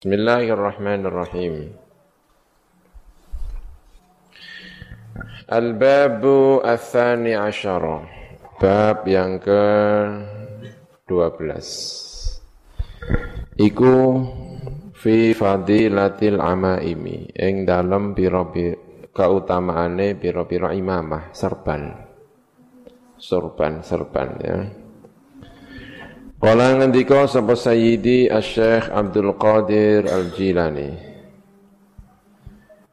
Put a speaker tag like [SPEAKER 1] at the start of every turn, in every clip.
[SPEAKER 1] Bismillahirrahmanirrahim. Al-babu al-thani asyara. Bab yang ke-12. Iku fi fadilatil amaimi. Ing dalam biro-biro keutamaane biro-biro imamah, serban. Sorban, serban ya. Kala ngendika sapa Sayyidi Asy-Syaikh Abdul Qadir Al-Jilani.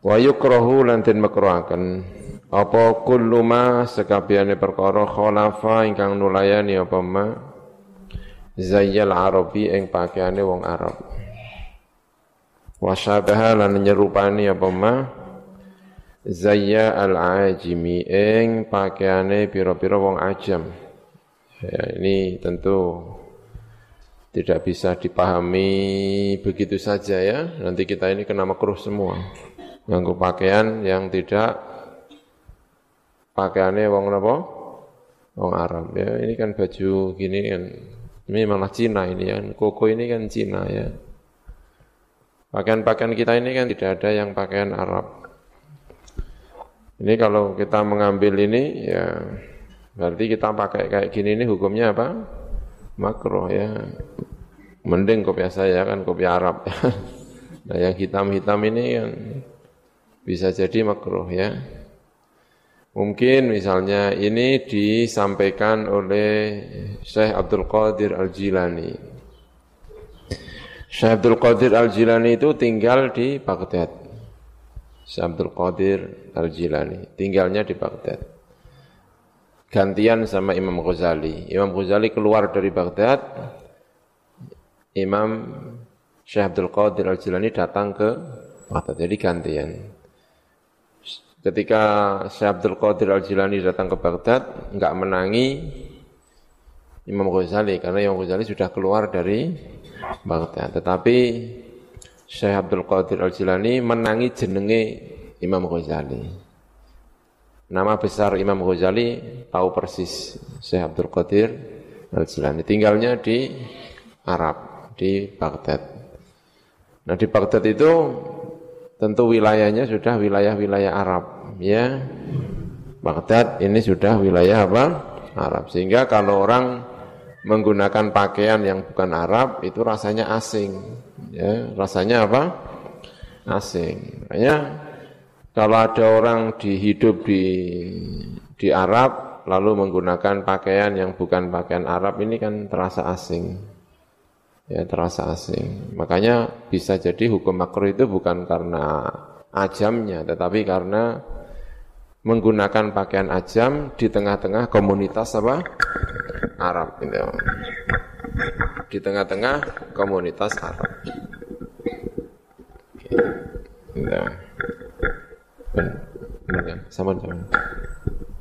[SPEAKER 1] Wa yukrahu lan den makruhaken apa kullu ma sekabehane perkara khalafa ingkang nulayani apa ma zayyal arabi ing pakaiane wong Arab. Wa syabaha lan nyerupani apa ma zayya al-ajimi ing pakaiane pira-pira wong ajam. Ya, ini tentu tidak bisa dipahami begitu saja ya. Nanti kita ini kena makruh semua. Nganggu pakaian yang tidak pakaiannya wong apa? Wong Arab ya. Ini kan baju gini kan ini malah Cina ini ya. Koko ini kan Cina ya. Pakaian-pakaian kita ini kan tidak ada yang pakaian Arab. Ini kalau kita mengambil ini ya berarti kita pakai kayak gini ini hukumnya apa? Makruh ya. Mending kopi saya kan kopi Arab. nah yang hitam-hitam ini kan bisa jadi makruh ya. Mungkin misalnya ini disampaikan oleh Syekh Abdul Qadir Al-Jilani. Syekh Abdul Qadir Al-Jilani itu tinggal di Baghdad. Syekh Abdul Qadir Al-Jilani tinggalnya di Baghdad. Gantian sama Imam Ghazali. Imam Ghazali keluar dari Baghdad, Imam Syekh Abdul Qadir Al-Jilani datang ke Baghdad. Jadi gantian. Ketika Syekh Abdul Qadir Al-Jilani datang ke Baghdad, enggak menangi Imam Ghazali karena Imam Ghazali sudah keluar dari Baghdad. Tetapi Syekh Abdul Qadir Al-Jilani menangi jenenge Imam Ghazali. Nama besar Imam Ghazali tahu persis Syekh Abdul Qadir Al-Jilani. Tinggalnya di Arab di Baghdad. Nah di Baghdad itu tentu wilayahnya sudah wilayah-wilayah Arab, ya. Baghdad ini sudah wilayah apa? Arab. Sehingga kalau orang menggunakan pakaian yang bukan Arab itu rasanya asing, ya. Rasanya apa? Asing. Makanya kalau ada orang dihidup di di Arab lalu menggunakan pakaian yang bukan pakaian Arab ini kan terasa asing ya terasa asing. Makanya bisa jadi hukum makruh itu bukan karena ajamnya, tetapi karena menggunakan pakaian ajam di tengah-tengah komunitas apa? Arab gitu. Di tengah-tengah komunitas Arab. Gitu. Ben, benar sama sama.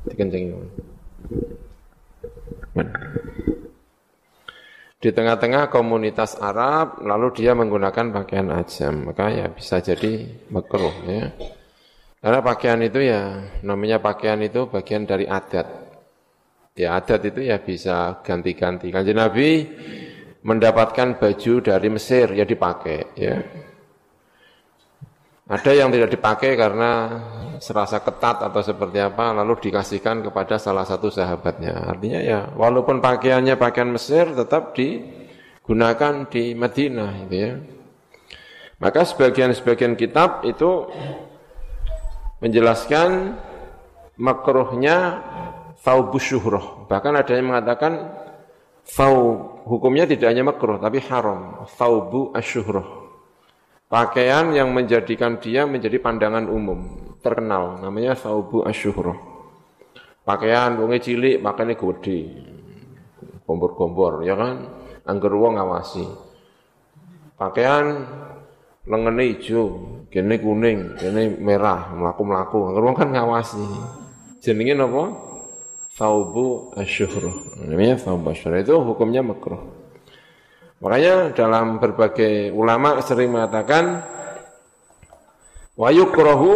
[SPEAKER 1] Dikencengin. Ben di tengah-tengah komunitas Arab lalu dia menggunakan pakaian ajam. Maka ya bisa jadi makruh ya. Karena pakaian itu ya namanya pakaian itu bagian dari adat. Ya adat itu ya bisa ganti-ganti. Kan Nabi mendapatkan baju dari Mesir ya dipakai ya ada yang tidak dipakai karena serasa ketat atau seperti apa, lalu dikasihkan kepada salah satu sahabatnya. Artinya ya, walaupun pakaiannya pakaian Mesir, tetap digunakan di Madinah, gitu ya. Maka sebagian-sebagian kitab itu menjelaskan makruhnya thawbus syuhroh. Bahkan ada yang mengatakan thawb hukumnya tidak hanya makruh tapi haram. Thawbu asyuhroh Pakaian yang menjadikan dia menjadi pandangan umum, terkenal, namanya saubu asyuhroh. Pakaian wonge cilik, pakaiannya gede, gombor-gombor, ya kan? Angger wong ngawasi. Pakaian lengene hijau, gene kuning, gene merah, melaku-melaku, angger wong kan ngawasi. Jenenge napa? Saubu asyuhroh. Namanya saubu asyuhroh. Itu hukumnya makruh. Makanya dalam berbagai ulama sering mengatakan wa yukrahu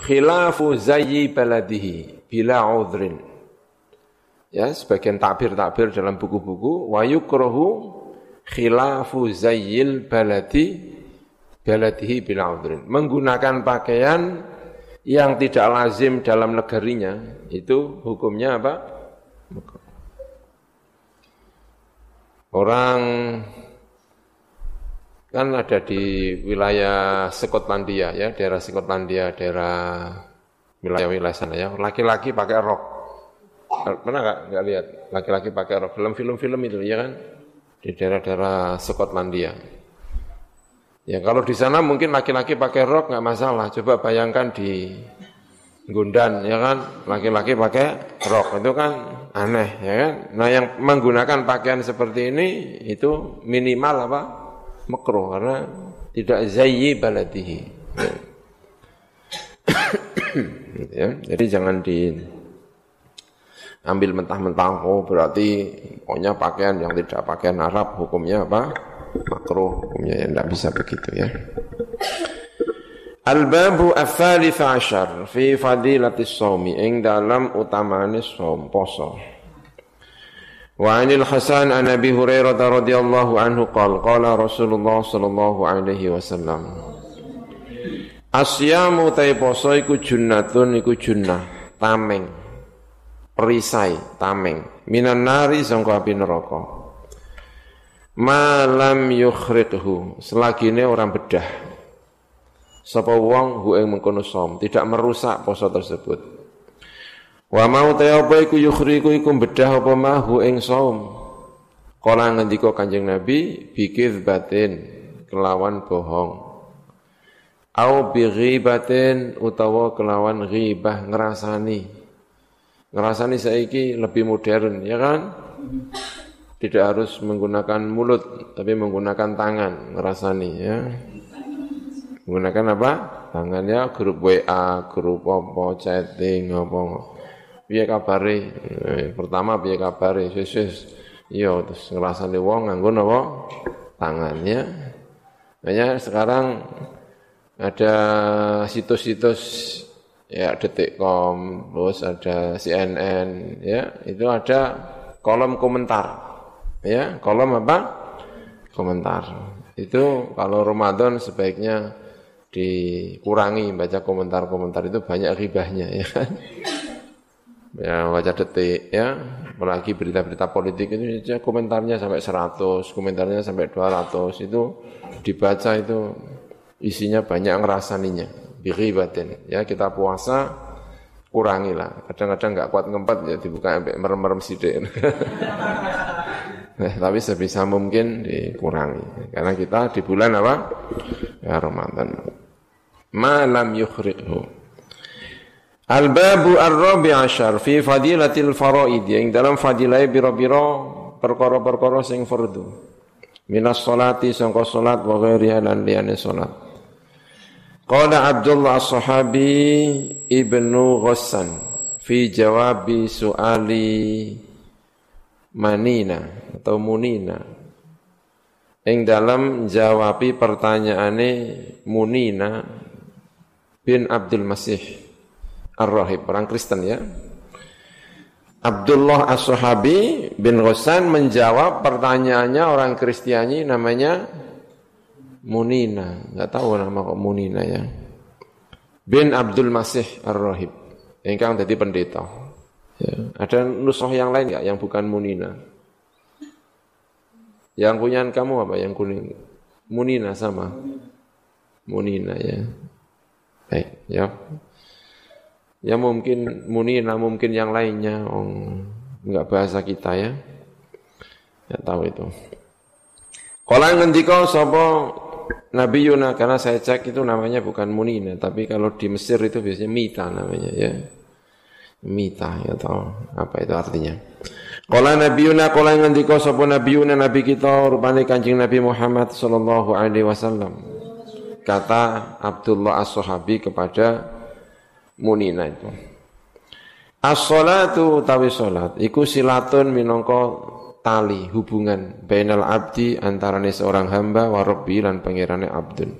[SPEAKER 1] khilafu zayyi baladihi bila udhrin. Ya, sebagian takbir-takbir dalam buku-buku wa yukrahu khilafu zayyil baladi baladihi bila udrin. Menggunakan pakaian yang tidak lazim dalam negerinya itu hukumnya apa? Orang kan ada di wilayah Skotlandia ya, daerah Skotlandia, daerah wilayah-wilayah sana ya. Laki-laki pakai rok. Pernah nggak nggak lihat laki-laki pakai rok? Film-film itu ya kan di daerah-daerah Skotlandia. Ya kalau di sana mungkin laki-laki pakai rok nggak masalah. Coba bayangkan di Gundan ya kan laki-laki pakai rok itu kan aneh ya kan. Nah yang menggunakan pakaian seperti ini itu minimal apa? makruh karena tidak zayyi baladihi. Ya. ya, jadi jangan di ambil mentah-mentah oh berarti pokoknya pakaian yang tidak pakaian Arab hukumnya apa? makruh hukumnya yang tidak bisa begitu ya. Al-babu ats-tsalits asyar fi fadilatis shaumi ing dalam utamane shaum poso. Wa 'anil Hasan an Abi Hurairah radhiyallahu anhu qala qala Rasulullah sallallahu alaihi wasallam Asyamu tai poso iku junnatun iku junnah tameng perisai tameng. Minan nari sangka api neraka. Malam yukhriqhu selagine orang bedah sapa wong hu ing mengkono som tidak merusak poso tersebut Wa mau te apa iku yukhriku iku bedah apa mahu ing saum. Kala ngendika Kanjeng Nabi bikir batin kelawan bohong. Au bi ghibatin utawa kelawan ghibah ngrasani. Ngrasani saiki lebih modern ya kan? Tidak harus menggunakan mulut tapi menggunakan tangan ngrasani ya. Menggunakan apa? Tangannya grup WA, grup apa, chatting apa. Piye kabare? Eh, pertama piye kabare? Wis wis. Iya terus ngrasani wong nganggo napa? Tangannya. Banyak sekarang ada situs-situs ya detik.com terus ada CNN ya. Itu ada kolom komentar ya. Kolom apa? Komentar. Itu kalau Ramadan sebaiknya dikurangi baca komentar-komentar itu banyak ribahnya ya kan? Ya baca detik ya. Apalagi berita-berita politik itu ya, komentarnya sampai 100 komentarnya sampai 200 itu dibaca itu isinya banyak ngerasaninya biri batin ya kita puasa kurangi lah kadang-kadang nggak kuat ngempet ya dibuka sampai merem-merem sidik nah, tapi sebisa mungkin dikurangi. Karena kita di bulan apa? Ya Ramadan malam yukhriqhu Al-babu ar-rabi asyar fi fadilatil faraid yang dalam fadilai biro-biro perkara-perkara sing fardu. Minas salati sangka salat wa ghairiha lan liyane salat. Qala Abdullah as-sahabi Ibnu Ghassan fi jawabi suali Manina atau Munina yang dalam jawabi pertanyaane Munina bin Abdul Masih Ar-Rahib, orang Kristen ya. Abdullah As-Sahabi bin Ghassan menjawab pertanyaannya orang Kristiani namanya Munina. Enggak tahu nama kok Munina ya. Bin Abdul Masih Ar-Rahib. Yang jadi pendeta. Ya. Ada nusoh yang lain enggak yang bukan Munina? Yang punya kamu apa yang kuning? Munina sama. Munina ya. Baik, ya. Ya mungkin munina, mungkin yang lainnya, oh, enggak bahasa kita ya. Ya tahu itu. Kalau ngendika sapa Nabi Yuna karena saya cek itu namanya bukan munina, tapi kalau di Mesir itu biasanya mita namanya ya. Mita ya tahu apa itu artinya. Kala Nabi Yuna kala ngendika sapa Nabi Yuna Nabi kita rupane Kanjeng Nabi Muhammad sallallahu alaihi wasallam. Kata Abdullah As-Sahabi kepada munina itu. As-salatu tawi salat iku silatun minangka tali hubungan bainal abdi antarane seorang hamba wa rabbi lan pangerane abdun.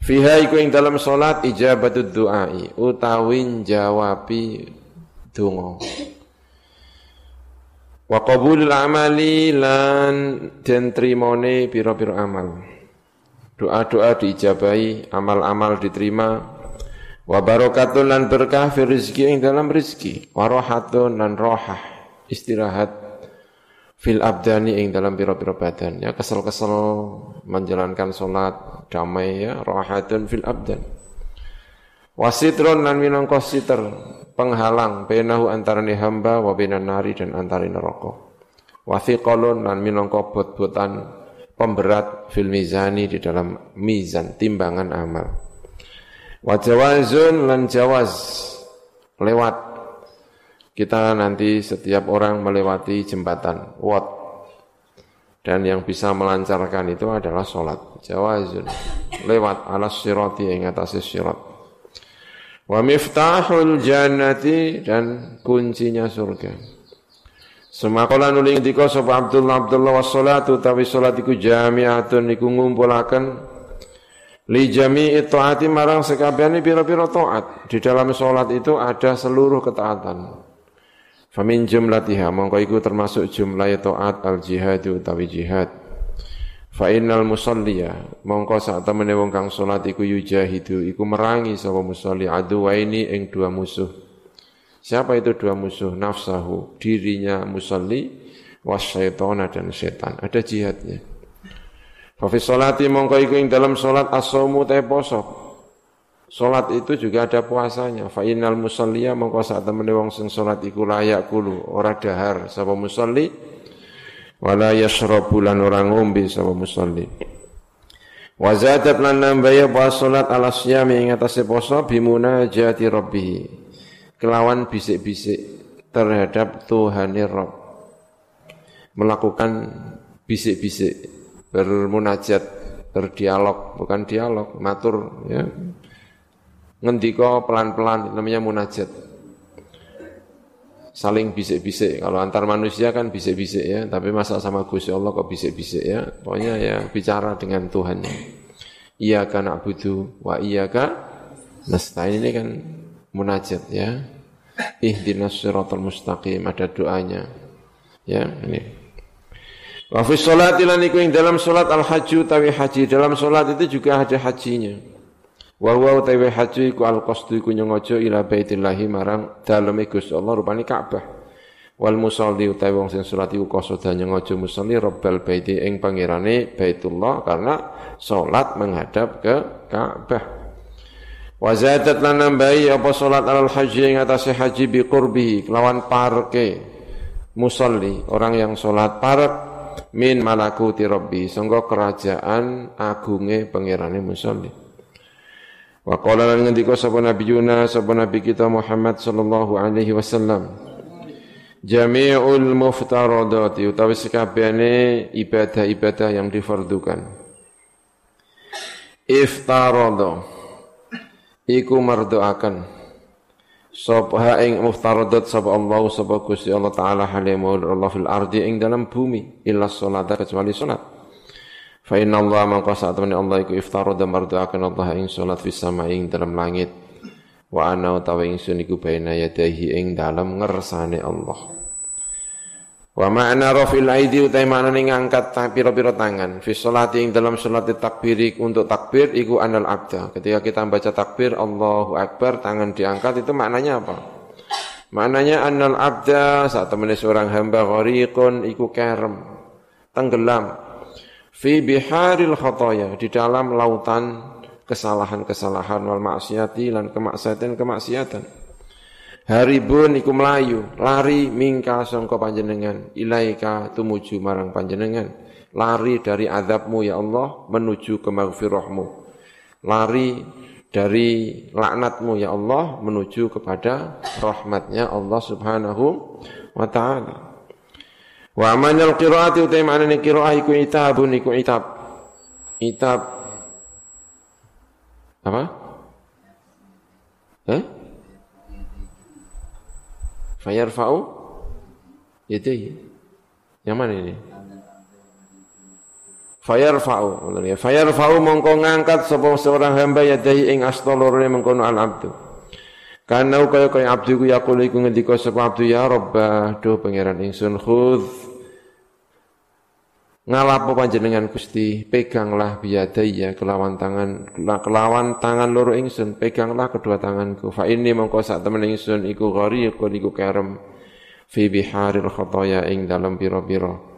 [SPEAKER 1] Fiha iku ing dalam salat ijabatud du'ai utawi jawabi donga. Wa qabulul amali lan den trimone pira-pira amal. Doa-doa diijabahi, amal-amal diterima, wa barakatun lan berkah fi rizki ing dalam rizki, wa rohatun lan rohah, istirahat fil abdani ing dalam pira-pira badan. Ya kesel-kesel menjalankan sholat damai ya, rohatun fil abdan. Wasitron lan minangka siter penghalang benahu antarane hamba wa benan nari dan antara neraka. Wathiqalun lan minangka bot-botan pemberat fil mizani di dalam mizan timbangan amal. Wa jawazun lan jawaz lewat. Kita nanti setiap orang melewati jembatan wat. Dan yang bisa melancarkan itu adalah sholat. Jawazun lewat alas sirati yang atas sirat. Wa miftahul jannati dan kuncinya surga Semakala nuli ngendika sapa Abdullah Abdullah wassalatu tawi salat jami'atun iku ngumpulaken li jami'i taati marang sekabehane pira-pira taat. Di dalam salat itu ada seluruh ketaatan. Famin jumlatiha mongko iku termasuk jumlah taat al jihad utawi jihad. Fa innal musalliya mongko sak temene wong kang salat iku yujahidu iku merangi sapa musalli aduwaini ing dua musuh. Siapa itu dua musuh? Nafsahu, dirinya musalli, wasyaitona dan setan. Ada jihadnya. Fafis sholati mongko iku ing dalam sholat asomu te poso. Sholat itu juga ada puasanya. Fa innal musalliya mongko saat temen wong sing sholat iku layak kulu. Ora dahar sapa musalli. Wala yashrabu lan ora ngombe sapa musalli. Wa zadat lan nambaya puasa sholat ala siyami ing atase poso bimuna jati rabbih kelawan bisik-bisik terhadap Tuhan Rob. Melakukan bisik-bisik bermunajat berdialog bukan dialog matur ya. Ngendiko pelan-pelan namanya munajat. Saling bisik-bisik. Kalau antar manusia kan bisik-bisik ya. Tapi masa sama Gusti Allah kok bisik-bisik ya? Pokoknya ya bicara dengan Tuhannya. Iya kan budu wa iya kan nasta'in. Ini kan munajat ya. Ihdinas siratal mustaqim ada doanya. Ya, ini. Wa fi sholati lan iku ing dalam salat al hajju tawi haji. Dalam salat itu juga ada hajinya. Wa huwa tawi haji iku al qasdu iku nyongojo ila baitillahi marang daleme Gusti Allah rupane Ka'bah. Wal musalli utawi wong sing salat iku qasada nyongojo musalli rabbal baiti ing pangerane Baitullah karena salat menghadap ke Ka'bah. Wa zadat lan nambahi apa salat alal haji ing atase haji bi qurbi lawan parke musalli orang yang salat parek min malakuti rabbi sangga kerajaan agunge pangerane musalli. Wa qala lan ngendika sapa nabi Yunus sapa nabi kita Muhammad sallallahu alaihi wasallam Jami'ul muftaradati utawi sekabehane ibadah-ibadah yang difardukan. Iftaradha iku marduakan sapa ing muftaradat sapa Allah sapa Gusti Allah taala halimu Allah fil ardi ing dalam bumi illa salat kecuali salat fa inna Allah mangka saat Allah iku iftarada marduakan Allah ing salat fis sama ing dalam langit. Wa ana utawi ingsun iku baina yadahi ing dalam ngersane Allah Wa ma'na rafil aidi utai maknane ngangkat pira-pira tangan fi sholati ing dalam salat takbiri untuk takbir iku anal abda. Ketika kita baca takbir Allahu akbar tangan diangkat itu maknanya apa? Maknanya anal abda saat temen seorang hamba ghariqun iku kerem tenggelam fi biharil khataya di dalam lautan kesalahan-kesalahan wal maksiati lan kemaksiatan-kemaksiatan haribun iku melayu lari mingka sangka panjenengan ilaika tumuju marang panjenengan. Lari dari azabmu ya Allah menuju ke maghfirahmu. Lari dari laknatmu ya Allah menuju kepada rahmatnya Allah subhanahu wa ta'ala. Wa amanal qiraati utai maknanya qiraah iku itabun iku itab. Itab. Apa? Eh? Fayarfa'u yadayhi. Yang mana ini? Fayarfa'u. Fayarfa'u mongko ngangkat sapa seorang hamba yadayhi ing astolorone mengkono al abdu. Karena kaya kaya abdu ku yaqulu ngendika sapa abdu ya Rabbah, do pangeran ingsun khudh ngalapo panjenengan Gusti? Peganglah biadaya kelawan tangan kelawan tangan loro ingsun. Peganglah kedua tanganku. Fa ini mongko sak temen ingsun iku ghariqun iku kerem. Fi biharil khotoya ing dalam pira-pira.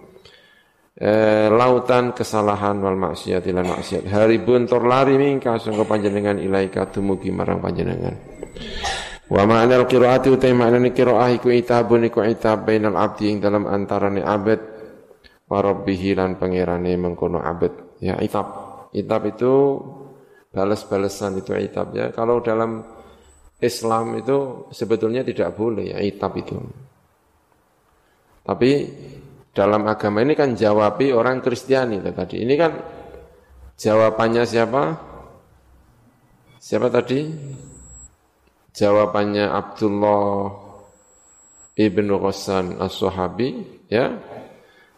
[SPEAKER 1] Eh, lautan kesalahan wal maksiat lan maksiat. Haribun tur lari mingka sangka panjenengan ilaika dumugi marang panjenengan. Wa ma'anal qiraati utai ma'nani qiraah iku itabun iku itab bainal abdi ing dalam antarane abad warabbihi lan pangerane mengkono abad ya itab. Itab itu balas-balasan itu itab ya. Kalau dalam Islam itu sebetulnya tidak boleh ya itab itu. Tapi dalam agama ini kan jawabi orang Kristiani tadi. Ini kan jawabannya siapa? Siapa tadi? Jawabannya Abdullah ibnu Ghassan as-Sahabi ya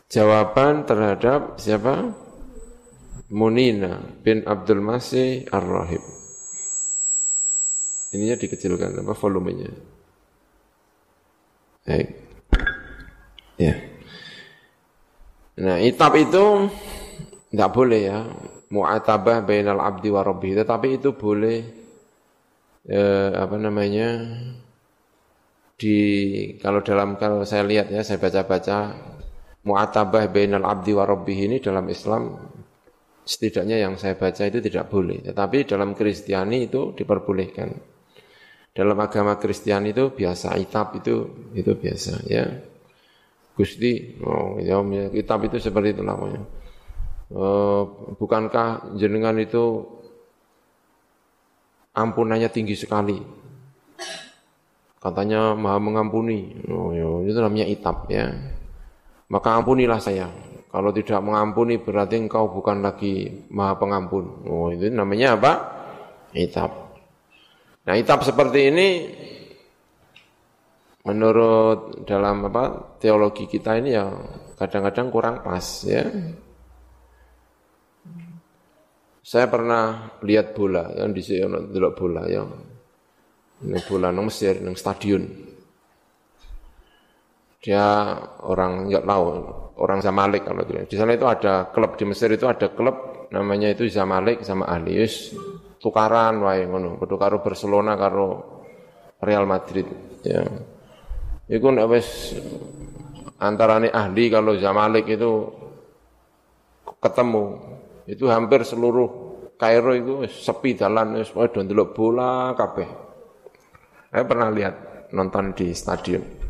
[SPEAKER 1] jawaban terhadap siapa? Munina bin Abdul Masih Ar-Rahib. Ininya dikecilkan apa volumenya. Baik. Ya. Nah, itab itu tidak boleh ya. Mu'atabah bainal abdi wa rabbi. Tetapi itu boleh eh, apa namanya di kalau dalam kalau saya lihat ya saya baca-baca mu'atabah bainal abdi wa rabbih ini dalam Islam setidaknya yang saya baca itu tidak boleh. Tetapi dalam Kristiani itu diperbolehkan. Dalam agama Kristiani itu biasa, itab itu itu biasa ya. Gusti, oh, ya, kitab itu seperti itu namanya. Uh, bukankah jenengan itu ampunannya tinggi sekali? Katanya maha mengampuni. Oh, ya, itu namanya itab ya maka ampunilah saya. Kalau tidak mengampuni berarti engkau bukan lagi maha pengampun. Oh, itu namanya apa? Itab. Nah, itab seperti ini menurut dalam apa teologi kita ini ya kadang-kadang kurang pas ya. Saya pernah lihat bola, yang di sini bola ya. Ini bola nang Mesir, nang stadion. Dia orang nggak tahu, orang Zamalek kalau dia. Di sana itu ada klub di Mesir itu ada klub namanya itu Zamalek sama Ahlius tukaran wae ngono, kudu karo Barcelona karo Real Madrid ya. Iku nek wis antarane ahli kalau Zamalek itu ketemu itu hampir seluruh Kairo itu sepi jalan wis padha ndelok bola kabeh. Saya pernah lihat nonton di stadion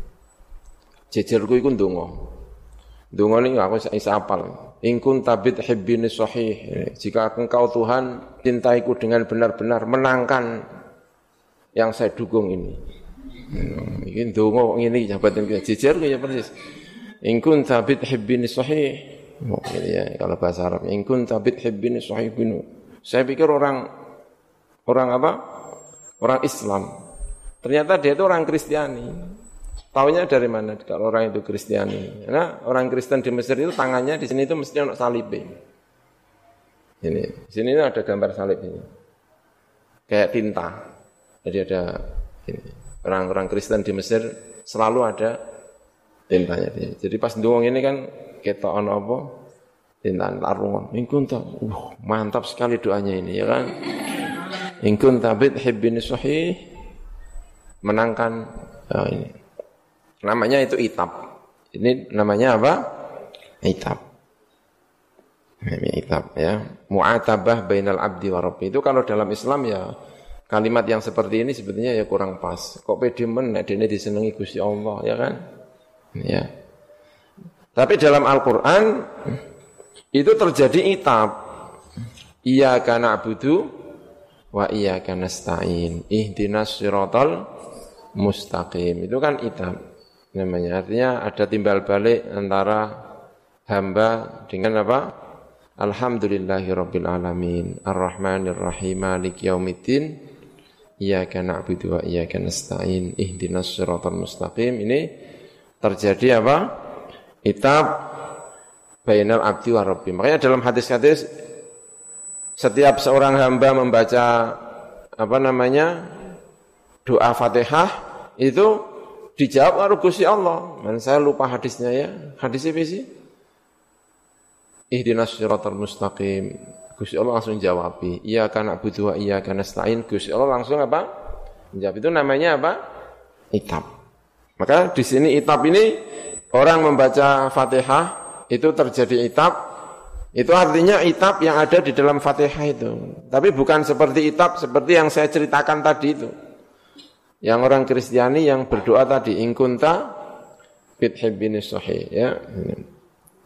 [SPEAKER 1] jejerku iku ndonga. Ndonga ini aku bisa apal. In kunta hibbini sahih. Jika engkau Tuhan cintaiku dengan benar-benar menangkan yang saya dukung ini. Hmm, ini ndonga ngene jabatan kita jejer ya persis. In kunta hibbini sahih. Oh, ya, kalau bahasa Arab. In kunta hibbini sahih binu. Saya pikir orang orang apa? Orang Islam. Ternyata dia itu orang Kristiani. Taunya dari mana kalau orang itu Kristiani? Karena orang Kristen di Mesir itu tangannya di sini itu mesti ada salib ini. Ini, di sini ada gambar salib ini. Kayak tinta. Jadi ada ini. Orang-orang Kristen di Mesir selalu ada tintanya. Jadi pas doang ini kan kita on apa? Tinta tarungan. Ingkun uh, mantap sekali doanya ini ya kan. Ingkun tabit hibbini sahih menangkan oh ini Namanya itu itab. Ini namanya apa? Itab. Ini itab ya. Mu'atabah bainal abdi wa rabbi. Itu kalau dalam Islam ya kalimat yang seperti ini sebetulnya ya kurang pas. Kok pede men nek dene disenengi Gusti Allah ya kan? Ya. Tapi dalam Al-Qur'an itu terjadi itab. Iya karena abudu wa iya karena nasta'in. Ihdinas siratal mustaqim. Itu kan itab namanya. Artinya ada timbal balik antara hamba dengan apa? Alhamdulillahi Rabbil Alamin. Ar-Rahmanir Rahim Malik Yaumiddin. Iyaka na'budu wa iyaka nasta'in. Ihdinas siratal mustaqim. Ini terjadi apa? Itab Bainal abdi wa rabbi. Makanya dalam hadis-hadis Setiap seorang hamba membaca Apa namanya? Doa fatihah Itu Dijawab karo Gusti Allah. Man saya lupa hadisnya ya. Hadisnya apa sih? ihdinas siratal mustaqim. Gusti Allah langsung jawab, iya karena butuh iya karena nasta'in. Gusti Allah langsung apa? Menjawab itu namanya apa? Itab. Maka di sini itab ini orang membaca Fatihah itu terjadi itab. Itu artinya itab yang ada di dalam Fatihah itu. Tapi bukan seperti itab seperti yang saya ceritakan tadi itu. Yang orang Kristiani yang berdoa tadi ingkunta fithibbini sahih ya.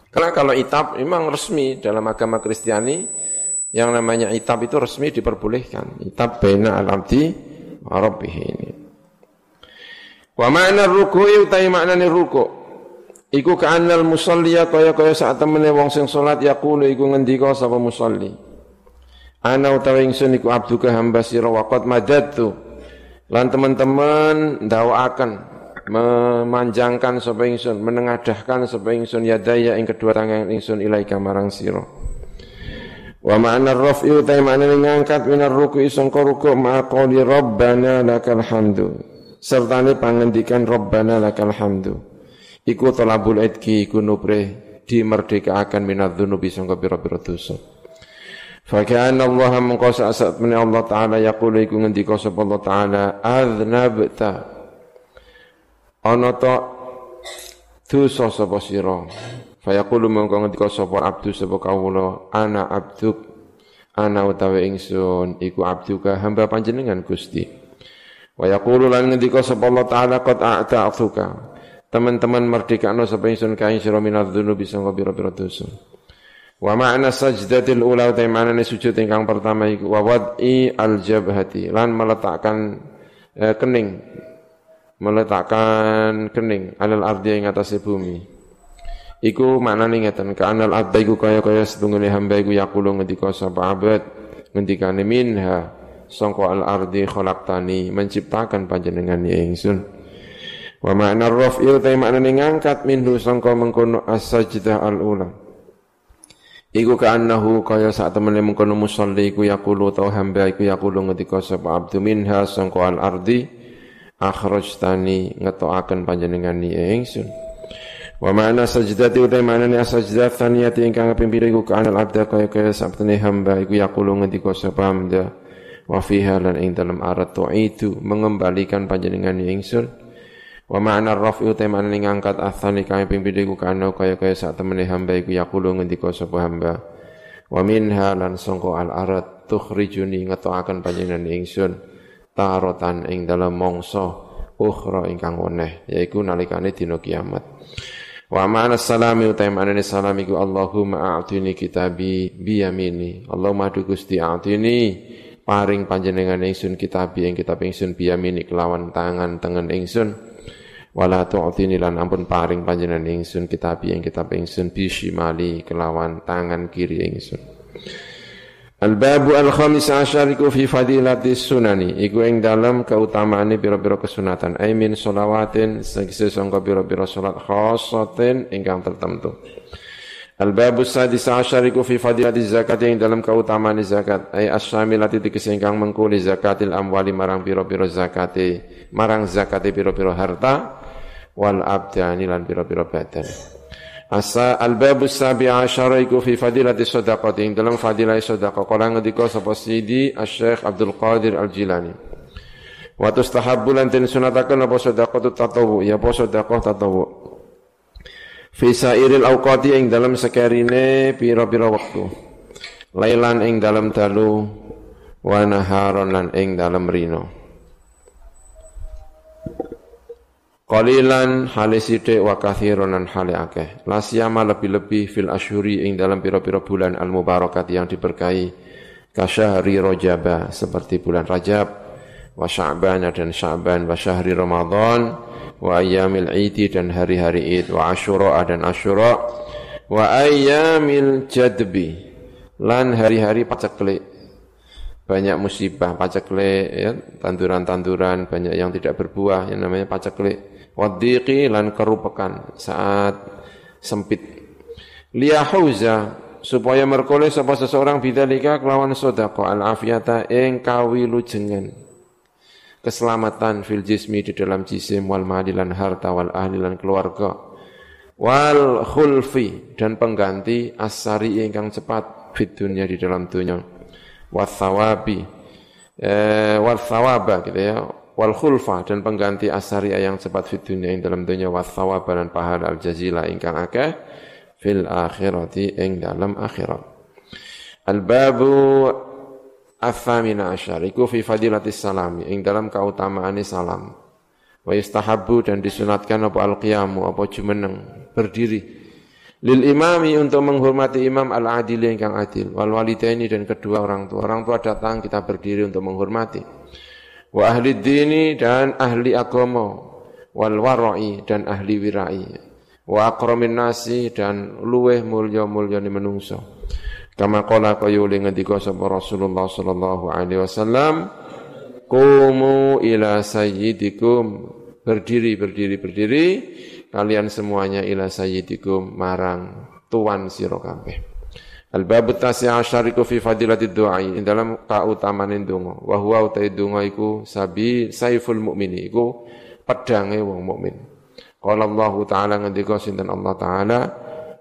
[SPEAKER 1] Karena kalau itab memang resmi dalam agama Kristiani yang namanya itab itu resmi diperbolehkan. Itab baina al-abdi wa rabbih ini. Wa ma'na ruku'i utai maknane ruku' Iku ka'annal musalliya kaya kaya saat temene wong sing salat yaqulu iku ngendika sapa musalli. Ana utawi ingsun iku abduka hamba sira waqat madadtu. Lan teman-teman ndawaaken memanjangkan sapa ingsun, menengadahkan sapa ingsun yadaya ing kedua tangan ingsun ilaika marang sira. Wa ma'na raf'i utai makna ngangkat minar ruku'i sangka ruku' ma'a qawli rabbana lakal hamdu. Sertane pangendikan rabbana lakal hamdu. Iku talabul idki iku nubre dimerdekakan minat dzunubi sangka pira-pira dosa. Fakana Allah mengko saat meni Allah taala yaqulu iku ngendika Allah taala aznabta ana ta dosa sapa sira Fayaqulu mongko ngendika sapa abdu sapa kawula ana abduk ana utawi ingsun iku abduka hamba panjenengan Gusti. Wa yaqulu lan ngendika sapa Allah taala qad a'ta'tuka. Teman-teman merdekano sapa ingsun kae sira minadz dzunubi sangka pira-pira. Wa ma'na sajdatil ula utai maknane sujud ingkang pertama iku wa wad'i al jabhati lan meletakkan eh, kening meletakkan kening alal ardi ing atase bumi. Iku maknane ngeten kanal abda iku kaya-kaya setunggal hamba iku yaqulu ngendika sapa abad ngendikane minha sangka al ardi khalaqtani menciptakan panjenengan ya ingsun. Wa makna raf'i ta maknane ngangkat minhu sangka mengkono as-sajdah al-ula. Iku kaannahu kaya sak temene mengkono musalli iku yaqulu ta hamba iku yaqulu ngendika sapa abdu minha sangka al ardi akhrajtani ngetokaken panjenengan ya ingsun. Wa ma'na sajdati utai ma'nane sajdah thaniyati ingkang kaping pira iku kanal abda kaya kaya sabtene hamba iku yaqulu ngendika sapa hamba wa fiha lan ing dalam arat itu mengembalikan panjenengan ingsun wa ma'na raf'i utai ma'nane ngangkat athani kaya kaping pira iku kana kaya kaya sak temene hamba iku yaqulu ngendika sapa hamba wa minha lan sangka al arat tukhrijuni ngetokaken panjenengan ingsun tarotan ing dalam mongso ukhra ingkang weneh yaiku nalikane dina kiamat Wa ma'ana salami utai ma'ana salam iku Allahumma a'tini kitabi biyamini. Allahumma adu Gusti a'tini paring panjenengan ingsun kitabi ing kitab ingsun biyamini kelawan tangan tengen ingsun. Wala tu'tini lan ampun paring panjenengan ingsun kitabi ing kitab ingsun bishimali kelawan tangan kiri ingsun. Al-babu al-khamis asyar iku fi fadilati sunani. Iku ing dalam keutamaane pira-pira kesunatan. Ai min sholawatin segese sangka pira-pira salat khassatin ingkang tertentu. Al-babu sadis asyar iku fi fadilati zakat ing dalam keutamaan zakat. Ai asyamilati tegese ingkang mengkuli zakatil amwali marang pira-pira zakate marang zakate pira-pira harta wal abdani lan pira-pira badan. Asa al-babu sabi asyara iku fi fadilati sadaqati. Ing dalam fadilah sadaqah kala ngendika sapa Sidi Asy-Syaikh Abdul Qadir Al-Jilani. Wa tustahabbu lan tin sunataken apa sadaqatu tatawu. Ya apa sadaqah tatawu. Fi sairil awqati ing dalam sekarine pira-pira wektu. Lailan ing dalam dalu wa naharon lan ing dalam rino Qalilan hale sithik wa kathiron lan hale akeh. Lasiyama lebih-lebih fil asyuri ing dalam pira-pira bulan al mubarakat yang diberkahi. Kasyahri Rajab seperti bulan Rajab wa Sya'ban dan Sya'ban wa syahri Ramadan wa ayyamil Id dan hari-hari Id wa Asyura dan Asyura wa ayyamil jadbi lan hari-hari paceklik. Banyak musibah paceklik ya tanduran-tanduran banyak yang tidak berbuah yang namanya paceklik wadhiqi lan kerupekan saat sempit. Liyahauza supaya merkole sapa seseorang bidzalika kelawan sedekah al afiyata ing kawilujengan. Keselamatan fil jismi di dalam jisim wal mali harta wal ahli lan keluarga. Wal khulfi dan pengganti asari ingkang cepat fit dunia di dalam dunia wathawabi eh, gitu ya wal khulfa dan pengganti asari yang cepat fit dunia ing dalam dunia wathawaba dan pahala al jazila ingkang akeh fil akhirati ing dalam akhirat al babu Athamina asyar, iku fi fadilatis salami, ing dalam keutamaan salam. Wa istahabu dan disunatkan apa al-qiyamu, apa jumeneng, berdiri. Lil imami untuk menghormati imam al-adil yang kang adil. Wal walidaini dan kedua orang tua. Orang tua datang kita berdiri untuk menghormati. Wa ahli dini dan ahli agama. Wal warai dan ahli wirai. Wa akramin nasi dan luweh mulya-mulya ni menungso. Kama qala qayuli ngendika sapa Rasulullah sallallahu alaihi wasallam, "Qumu ila sayyidikum." Berdiri, berdiri, berdiri kalian semuanya ila sayyidikum marang tuan sira kabeh. Al-babu tasi asyariku fi fadilati du'ai in dalam kautamaan donga wa huwa utai donga iku sabi saiful mukmini iku pedange wong mukmin. Qala Allah taala ngendika sinten Allah taala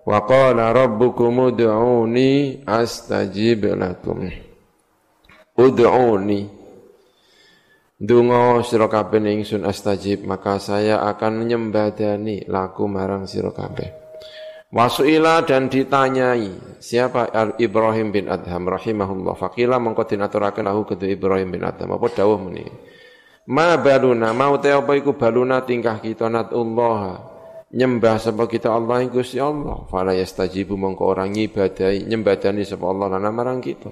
[SPEAKER 1] Wa qala rabbukum ud'uni astajib lakum. Ud'uni. Dungo sira kabeh ingsun astajib maka saya akan nyembadani laku marang sira kabeh. Wasuila dan ditanyai siapa? Al Ibrahim bin Adham rahimahullah. Fakila mengko dinaturaken lahu kedu Ibrahim bin Adham. Apa dawuh muni? Ma baluna mau te apa iku baluna tingkah kita? Natullah nyembah sapa kita Allah yang Gusti Allah. Fala yastajibu mongko orang nyibadai nyembadani sapa Allah lan marang kita.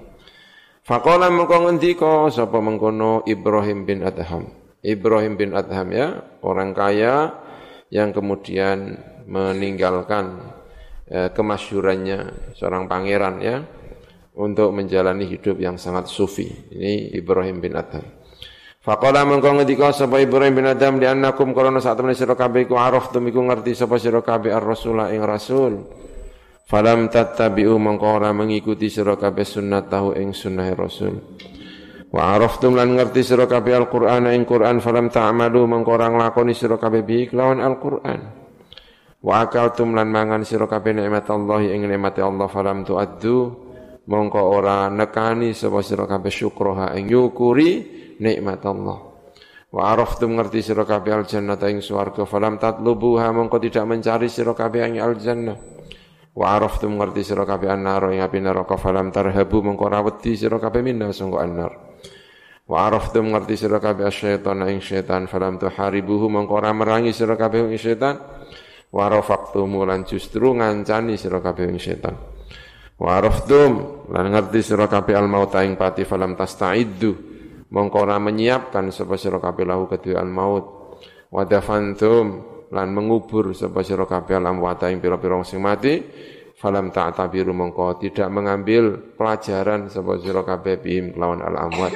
[SPEAKER 1] Faqala mongko ngendika sapa mengkono Ibrahim bin Adham? Ibrahim bin Adham ya orang kaya yang kemudian meninggalkan eh, kemasyurannya seorang pangeran ya untuk menjalani hidup yang sangat sufi ini Ibrahim bin Adham Faqala mengko ngendika sapa Ibrahim bin Adam li annakum karena saat temen sira kabeh iku araftum iku ngerti sapa sira kabeh ar-rasula ing rasul. Falam tattabi'u mengko ora mengikuti sira kabeh sunnah tahu ing sunnah rasul. Wa araftum lan ngerti sira kabeh al-Qur'an ing Qur'an falam ta'malu mengko ora nglakoni sira kabeh bi kelawan al-Qur'an. Wa akaltum lan mangan sira kabeh nikmat Allah ing nikmat Allah falam tu'addu mongko ora nekani sapa sira kabeh syukroha ing nyukuri nikmat Allah. Wa araftum ngerti sira kabeh al jannah ing swarga falam tatlubuha mongko tidak mencari sira kabeh ing al jannah. Wa araftum ngerti sira kabeh an-nar ing api neraka falam tarhabu mongko ra wedi sira kabeh minna sangko an-nar. Wa araftum ngerti sira kabeh syaitan ing syaitan falam tuharibuhu mongko ora merangi sira kabeh ing syaitan. Wa rafaqtum lan justru ngancani sira kabeh ing syaitan. Wa araftum lan ngerti sira kabeh al-maut ing pati falam tasta'iddu. Mongko ora menyiapkan sapa sira kabeh lahu kedua al maut wa dafantum lan mengubur sapa sira kabeh al amwata ing pira-pira sing mati. Falam ta'tabiru mongko tidak mengambil pelajaran sapa sira kabeh bihim kelawan al amwat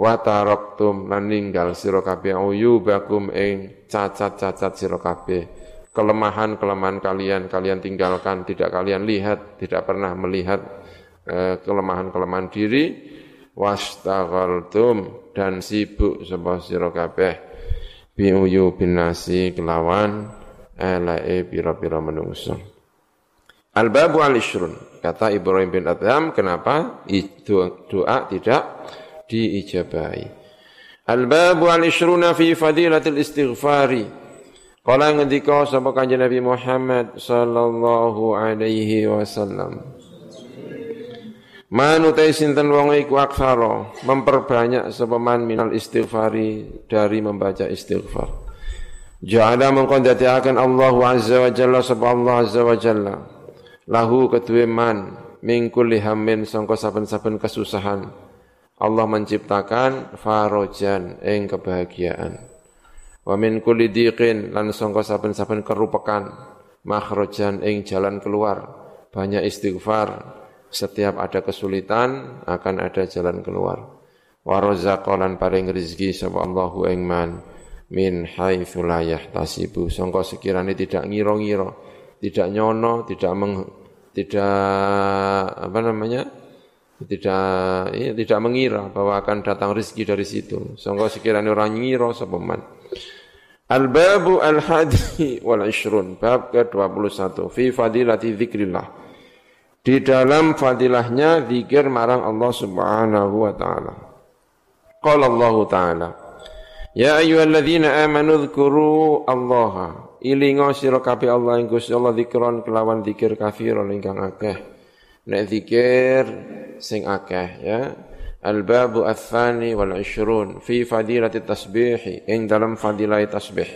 [SPEAKER 1] wa taraktum lan ninggal sira kabeh uyubakum ing cacat-cacat sira kabeh kelemahan-kelemahan kalian kalian tinggalkan tidak kalian lihat tidak pernah melihat eh, kelemahan-kelemahan diri. Wastaghaltum dan sibuk sapa sira kabeh. Biuyu binasi kelawan alae pira-pira menungso. Al-babu al-ishrun kata Ibrahim bin Adham kenapa itu doa tidak diijabahi? Al-babu al-ishruna fi fadilatil istighfari Kala ngendika sapa kanjeng Nabi Muhammad sallallahu alaihi wasallam Manutai sinten wong iku aksara memperbanyak sepeman minal istighfari dari membaca istighfar. Ja'ala mengkon akan Allah azza wa jalla sapa Allah azza wa jalla lahu kedue man min kulli hammin sangka saben-saben kesusahan. Allah menciptakan farojan ing kebahagiaan. Wa min kulli diqin lan sangka saben-saben kerupekan makhrajan ing jalan keluar. Banyak istighfar, setiap ada kesulitan akan ada jalan keluar. Wa razaqalan paring rezeki sapa Allahu ing man min haitsu la yahtasibu. Sangka sekiranya tidak ngira-ngira, tidak nyono, tidak meng, tidak apa namanya? tidak ya, tidak mengira bahwa akan datang rezeki dari situ. Sangka sekiranya orang ngira sapa man. Al-babu al-hadi wal ishrun. Bab ke-21. Fi fadilati zikrillah. Di dalam fadilahnya zikir marang Allah subhanahu wa ta'ala. Qala Allah ta'ala. Ya ayyuhalladzina amanu dhkuru Allah. Ilingo sira Allah ing Gusti Allah zikron kelawan zikir kafiron ingkang akeh. Nek zikir sing akeh ya. Al-babu ats-tsani wal 'ishrun fi fadilati tasbih ing dalam fadilah tasbih.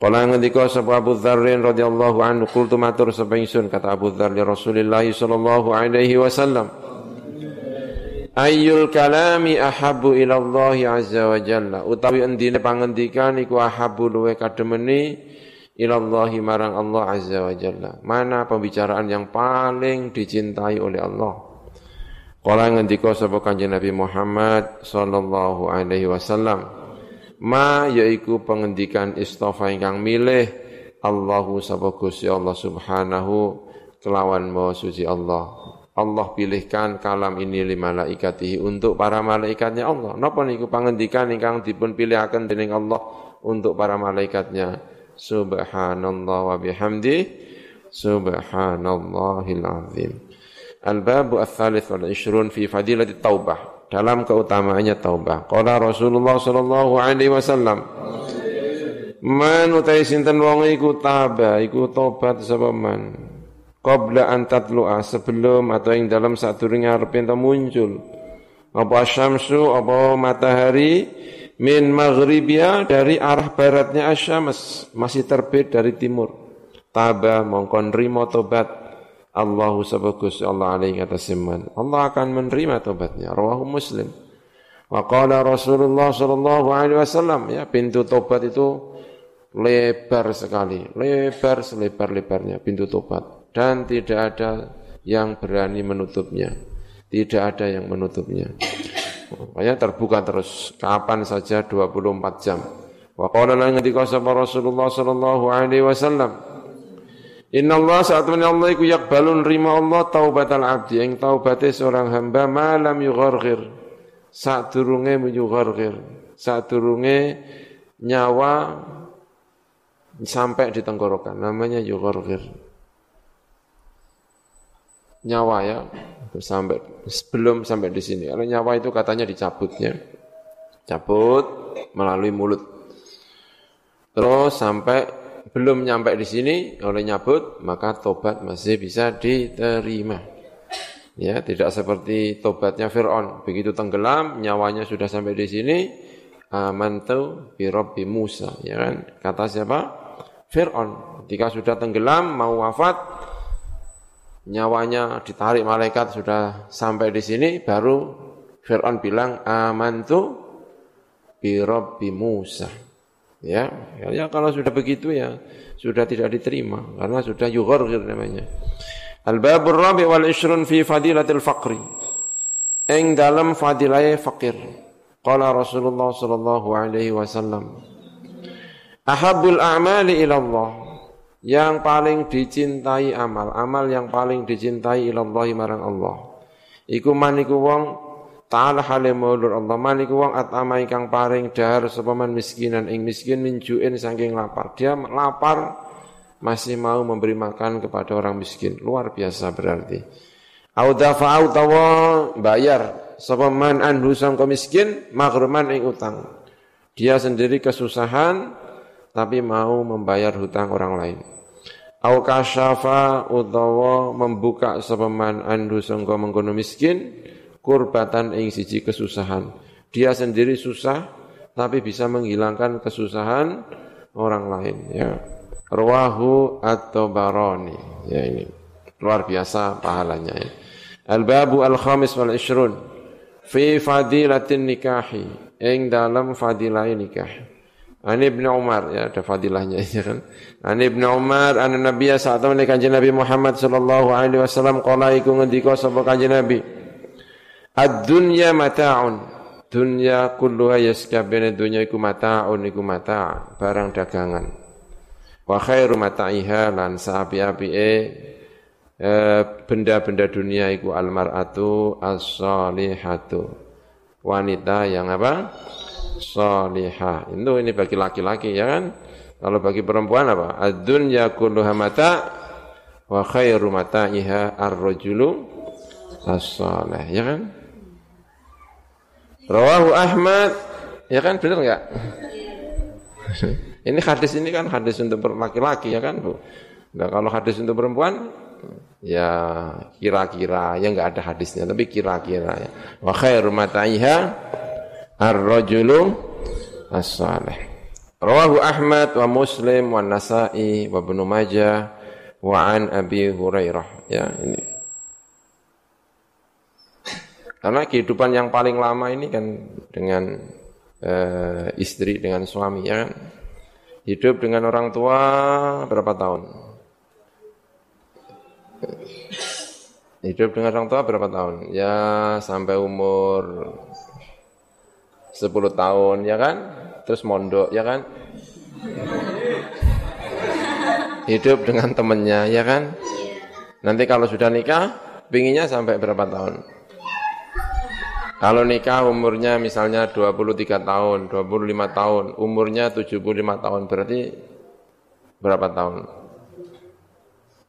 [SPEAKER 1] Kala ngendika sapa Abu Dzar radhiyallahu anhu qultu matur kata Abu Dzar li Rasulillah sallallahu alaihi wasallam Ayyul kalami ahabbu ila Allah azza wa utawi endine pangendikan iku ahabbu luwe kademeni ila Allah marang azza wa. Mana pembicaraan yang paling dicintai oleh Allah? Kala ngendika sapa Kanjeng Nabi Muhammad sallallahu alaihi wasallam, ma yaiku pengendikan istofa ingkang milih Allahu sapa Gusti Allah Subhanahu kelawan maha suci Allah. Allah pilihkan kalam ini lima malaikatihi untuk para malaikatnya Allah. Napa niku pangendikan ingkang dipun pilihaken dening Allah untuk para malaikatnya? Subhanallah wa bihamdi Subhanallahil azim. Al-babu ats-tsalits wal 20 fi fadilati taubah. Dalam keutamaannya taubah. Qala Rasulullah sallallahu alaihi wasallam. Man utai sinten wong iku taba, iku tobat sapa man. Qabla an tatlu'a sebelum atau yang dalam sadurunge arep ento muncul. Apa syamsu apa matahari min maghribia dari arah baratnya asyams masih terbit dari timur. Taba mongkon rimo tobat Allahu sabagus Allah alaihi atas iman. Allah akan menerima tobatnya. Rawahu Muslim. Wa qala Rasulullah sallallahu alaihi wasallam ya pintu tobat itu lebar sekali, lebar selebar-lebarnya pintu tobat dan tidak ada yang berani menutupnya. Tidak ada yang menutupnya. Makanya terbuka terus kapan saja 24 jam. Wa qala lan ngendika Rasulullah sallallahu alaihi wasallam Inna Allah saat Allah iku yakbalun rima Allah taubatal abdi. Yang taubate seorang hamba malam yugharghir. Saat turunge yugharghir saat turunge nyawa sampai di tenggorokan. Namanya yugharghir. Nyawa ya sampai sebelum sampai di sini. Kalau nyawa itu katanya dicabutnya. Cabut melalui mulut. Terus sampai belum nyampe di sini oleh nyabut, maka tobat masih bisa diterima. Ya, tidak seperti tobatnya Fir'aun. Begitu tenggelam, nyawanya sudah sampai di sini, amantu bi Rabbi Musa, ya kan? Kata siapa? Fir'aun. Ketika sudah tenggelam, mau wafat, nyawanya ditarik malaikat sudah sampai di sini, baru Fir'aun bilang, amantu bi Rabbi Musa. Ya, ya kalau sudah begitu ya sudah tidak diterima karena sudah yughargir namanya. Al-babur rabi wal ishrun fi fadilatil faqri. Eng dalam fadilah fakir. Qala Rasulullah sallallahu alaihi wasallam. Ahabul a'mali ila Allah. Yang paling dicintai amal, amal yang paling dicintai ila Allah marang Allah. Iku man iku wong Ta'ala hale maulur Allah maliku wong atama ingkang paring dahar sepaman miskinan ing miskin minjuin saking lapar. Dia lapar masih mau memberi makan kepada orang miskin. Luar biasa berarti. Audafa autawa bayar sepaman anhu sangka miskin makruman ing utang. Dia sendiri kesusahan tapi mau membayar hutang orang lain. Au kasyafa utawa membuka sepaman anhu sangka mengkono miskin kurbatan ing siji kesusahan. Dia sendiri susah tapi bisa menghilangkan kesusahan orang lain ya. Rawahu at-Tabarani. Ya ini luar biasa pahalanya ya. Al-babu al-khamis wal ishrun fi fadilatin nikahi ing dalam fadilah nikah. Ani Ibn Umar ya ada fadilahnya ya kan. Ani Ibn Umar an Nabi saat temen kanjeng Nabi Muhammad sallallahu alaihi wasallam qala iku ngendika sapa kanjeng Nabi Ad-dunya mata'un. Dunya kulluha yaskabene dunya iku mata'un iku mata' barang dagangan. Wa khairu mata'iha lan saapi-apike eh, benda-benda dunia iku almar'atu as-salihatu. Wanita yang apa? salihah. Itu ini bagi laki-laki ya kan? Kalau bagi perempuan apa? Ad-dunya kulluha mata wa khairu mata'iha ar-rajulu as-salih, ya kan? Rawahu Ahmad, ya kan benar enggak? ini hadis ini kan hadis untuk laki-laki ya kan, Bu? Nah, kalau hadis untuk perempuan ya kira-kira ya enggak ada hadisnya tapi kira-kira ya. Wa khairu mata'iha ar-rajulu as-salih. Rawahu Ahmad wa Muslim wa Nasa'i wa Ibnu Majah wa an Abi Hurairah. Ya, ini. Karena kehidupan yang paling lama ini kan dengan uh, istri dengan suami ya kan. Hidup dengan orang tua berapa tahun? Hidup dengan orang tua berapa tahun? Ya sampai umur 10 tahun ya kan? terus mondok ya kan hidup dengan temennya ya kan nanti kalau sudah nikah pinginnya sampai berapa tahun kalau nikah umurnya misalnya 23 tahun 25 tahun umurnya 75 tahun berarti berapa tahun?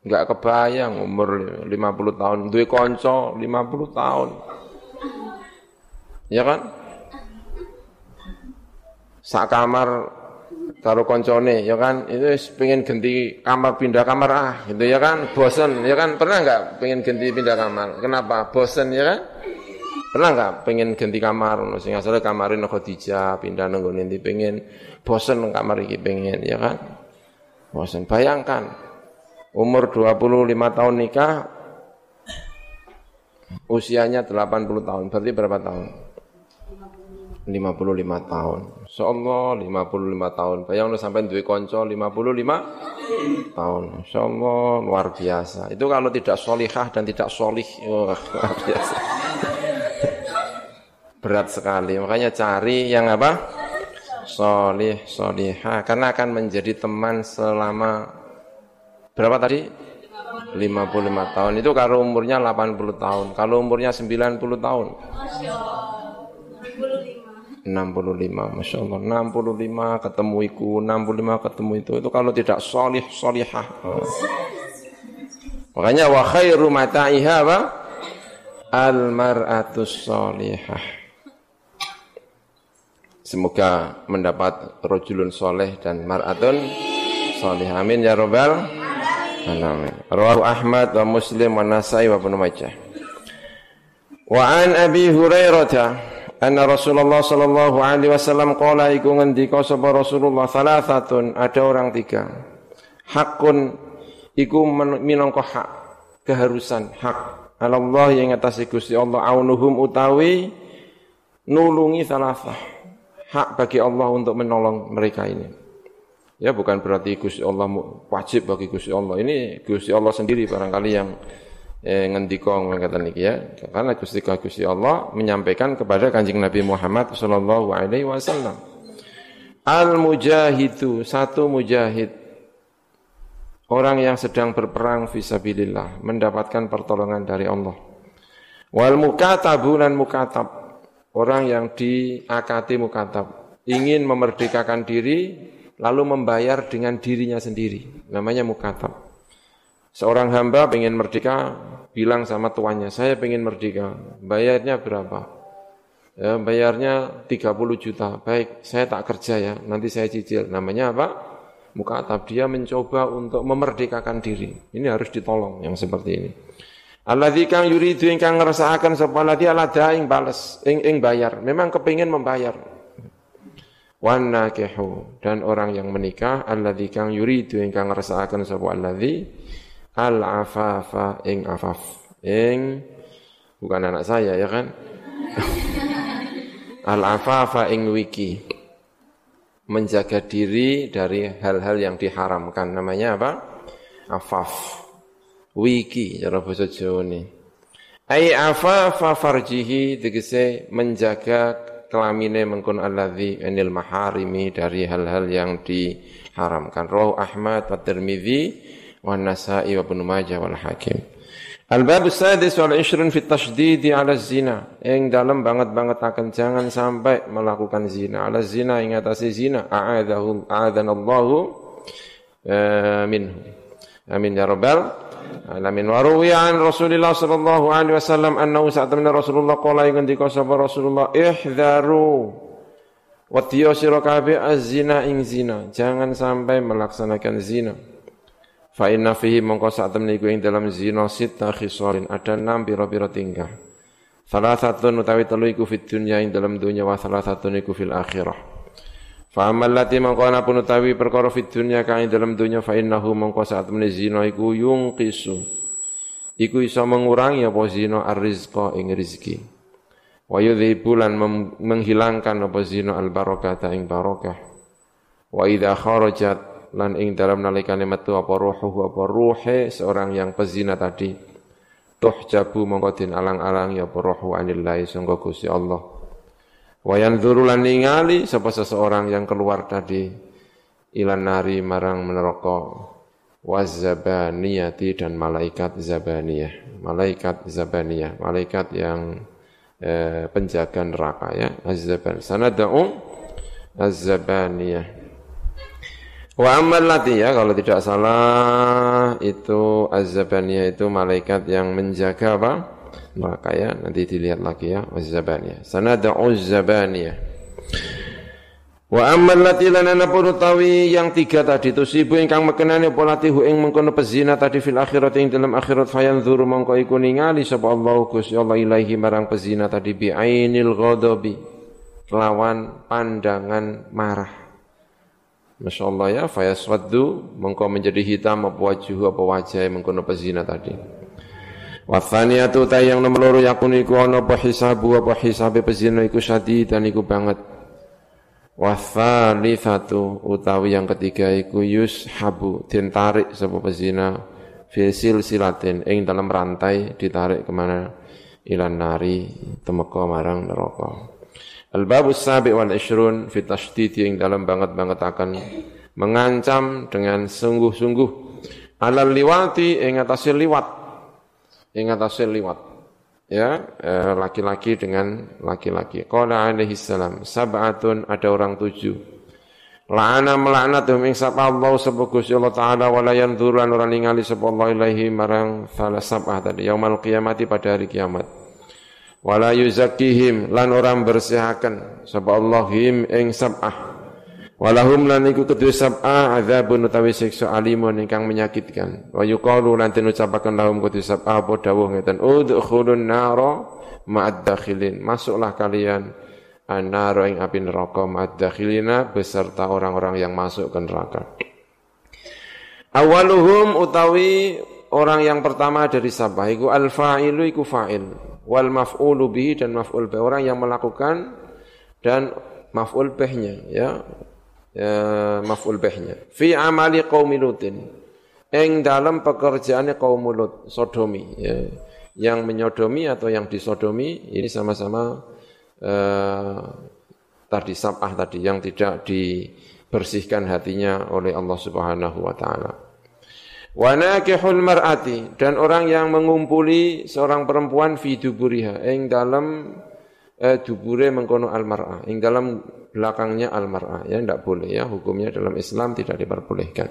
[SPEAKER 1] Enggak kebayang umur 50 tahun. Duwe konco 50 tahun. Ya kan? Sak kamar karo koncone ya kan? Itu pengen ganti kamar pindah kamar ah gitu ya kan? Bosen ya kan? Pernah nggak pengen ganti pindah kamar? Kenapa? Bosen ya kan pernah nggak pengen ganti kamar sing asale kamarin Khadijah pindah nunggu nanti pengen bosen kamar iki pengen ya kan bosen bayangkan umur 25 tahun nikah usianya 80 tahun berarti berapa tahun 55 tahun. Insyaallah 55 tahun. Bayang lu sampai duwe kanca 55 tahun. Insyaallah luar biasa. Itu kalau tidak solihah dan tidak solih, oh, luar biasa. Berat sekali. Makanya cari yang apa? Solih, solihah. Karena akan menjadi teman selama berapa tadi? 55 tahun. Itu kalau umurnya 80 tahun. Kalau umurnya 90 tahun. 65 Masya Allah 65 ketemu iku 65 ketemu itu itu kalau tidak solih solihah makanya wa khairu mata'iha apa al solihah semoga mendapat rojulun soleh dan mar'atun solih amin ya robbal alamin rawahu Ahmad wa Muslim wa Nasai wa Ibnu Majah wa an Abi Hurairah Anna Rasulullah sallallahu alaihi wasallam qala iku ngendika sapa Rasulullah salasatun ada orang tiga. Hakun iku minangka hak keharusan hak Allah yang atas Gusti Allah aunuhum utawi nulungi salasah. Hak bagi Allah untuk menolong mereka ini. Ya bukan berarti Gusti Allah wajib bagi Gusti Allah. Ini Gusti Allah sendiri barangkali yang eh, ngendika ngeten iki ya. Karena Gusti Gusti Allah menyampaikan kepada Kanjeng Nabi Muhammad sallallahu alaihi wasallam. Al mujahidu satu mujahid orang yang sedang berperang fisabilillah mendapatkan pertolongan dari Allah. Wal mukatabu dan mukatab orang yang diakati mukatab ingin memerdekakan diri lalu membayar dengan dirinya sendiri namanya mukatab. Seorang hamba ingin merdeka, bilang sama tuannya, saya ingin merdeka, bayarnya berapa? Ya, bayarnya 30 juta. Baik, saya tak kerja ya, nanti saya cicil. Namanya apa? Mukatab. Dia mencoba untuk memerdekakan diri. Ini harus ditolong yang seperti ini. Alladzi kang yuridu ingkang ngrasakaken sapa ladzi alada ing bales ing ing bayar. Memang kepingin membayar. Wan nakihu dan orang yang menikah alladzi kang yuridu ingkang ngrasakaken sapa alladzi al afafa ing afaf. Ing bukan anak saya ya kan? Al afafa ing wiki. Menjaga diri dari hal-hal yang diharamkan. Namanya apa? Afaf wiki cara bahasa Jawa ini ai farjihi tegese menjaga kelamine mengkun alladzi anil maharimi dari hal-hal yang diharamkan roh Ahmad wa Tirmidzi wa Nasa'i wa Ibnu Majah wal Hakim. Al-bab sadis wal ishrun fit tasydidi ala zina. Ing dalam banget-banget akan jangan sampai melakukan zina. Ala zina ing atase zina. A'adahu a'adanallahu uh, minhu. Amin ya rabbal alamin. Wa ruwiya an Rasulillah sallallahu alaihi wasallam annahu sa'tamna Rasulullah qala ngendika sapa Rasulullah ihdharu Wadiyo sira kabeh az-zina ing zina. Jangan sampai melaksanakan zina. Fa inna fihi mongko sak temne iku ing dalam zina sita khisalin ada enam pira-pira tingkah. Salah satu utawi telu iku fit dunya ing dalam dunya wa salah satu iku fil akhirah. Fa amal lati mongko ana pun utawi perkara fit dunya kang dalam dunya fa innahu mongko sak temne zina iku yungqisu. Iku iso mengurangi apa zina ar-rizqa ing rezeki. Wa yudhibu lan menghilangkan apa zina al-barakata ing barakah. Wa idza kharajat lan ing dalam nalikane metu apa ruhuhu apa ruhe seorang yang pezina tadi tuh jabu mongko din alang-alang ya apa ruhu anillahi sangga Gusti Allah wa yanzuru lan ningali sapa seseorang yang keluar tadi. Ilan nari marang neraka wazabaniyati dan malaikat zabaniyah. Malaikat zabaniyah. Malaikat yang eh, penjaga neraka ya. Azzaban. Sanad'u azzabaniyah. Wa amal lati ya. Kalau tidak salah itu azzabaniyah itu malaikat yang menjaga apa? Maka ya nanti dilihat lagi ya azzabaniyah. Sanad'u azzabaniyah. Wa amal lati lanana utawi yang tiga tadi itu sibu ingkang mekenani apa hu ing mengkono pezina tadi fil akhirat ing dalam akhirat fayan dzuru mongko iku ningali sapa Allah Gusti Allah ilahi marang pezina tadi bi ainil ghadabi lawan pandangan marah Masya Allah ya, fayaswaddu, mengkau menjadi hitam apa wajah apa wajah mengkono pezina tadi. Wathaniyatu ta yang nomor loro yakun iku ana apa hisabu apa hisabe pezina iku dan iku banget. Wathalithatu utawi yang ketiga iku yushabu den tarik sapa pezina fisil silatin ing dalam rantai ditarik ke mana ilan nari temeka marang neraka. Al-babus sabi wal ishrun fit tashdid yang dalam banget-banget akan mengancam dengan sungguh-sungguh alal liwati ing atase liwat ing atase liwat ya eh, laki-laki dengan laki-laki. Qala alaihi salam sab'atun ada orang tujuh. La'ana melaknatum ing sapa Allah sapa Gusti Allah taala wala yanzuran ora ningali sapa Allah ilaihi marang salah sab'ah tadi yaumal qiyamati pada hari kiamat. Wala yuzakkihim lan orang bersihaken sapa Allah him ing sab'ah walahum lan iku kedue sab'ah adzabun utawi siksa alimun ingkang menyakitkan. Wa yuqalu lan den ucapaken lahum kedue sab'ah apa dawuh ngeten udkhulun nara ma'ad dakhilin. Masuklah kalian an-nara ing api neraka ma'ad dakhilina beserta orang-orang yang masuk ke neraka. Awaluhum utawi orang yang pertama dari sabah iku al-fa'ilu iku fa'il. Wal maf'ulu bihi dan maf'ul orang yang melakukan dan maf'ul bihnya ya, ya maf'ul bihnya fi amali qaumi lutin. Ing dalam pekerjaannya kaum lut sodomi ya. Yang menyodomi atau yang disodomi ini sama-sama eh, tadi sabah tadi yang tidak dibersihkan hatinya oleh Allah Subhanahu wa taala. Wanakihul mar'ati dan orang yang mengumpuli seorang perempuan fi duburiha ing dalam eh, dubure mengkono al mar'ah ing dalam belakangnya al mar'ah ya tidak boleh ya. Hukumnya dalam Islam tidak diperbolehkan.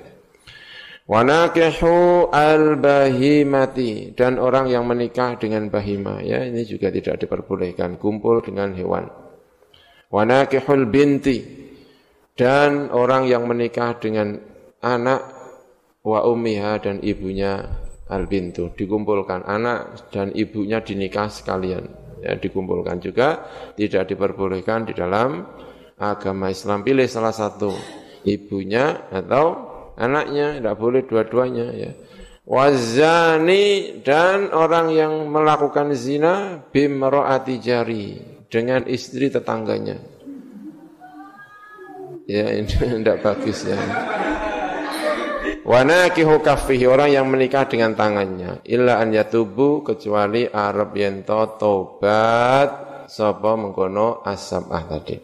[SPEAKER 1] Wanakihu al bahimati dan orang yang menikah dengan bahima. Ya ini juga tidak diperbolehkan. Kumpul dengan hewan. Wanakihul binti. Dan orang yang menikah dengan anak wa ummiha dan ibunya al bintu dikumpulkan anak dan ibunya dinikah sekalian ya dikumpulkan juga tidak diperbolehkan di dalam agama Islam. Pilih salah satu ibunya atau anaknya tidak boleh dua-duanya ya. Wazani dan orang yang melakukan zina bimraati jari dengan istri tetangganya. Ya ini tidak bagus ya Wanakihu kaffihi orang yang menikah dengan tangannya. Illa an yatubu kecuali Arab yento tobat sapa mengkono asabah tadi.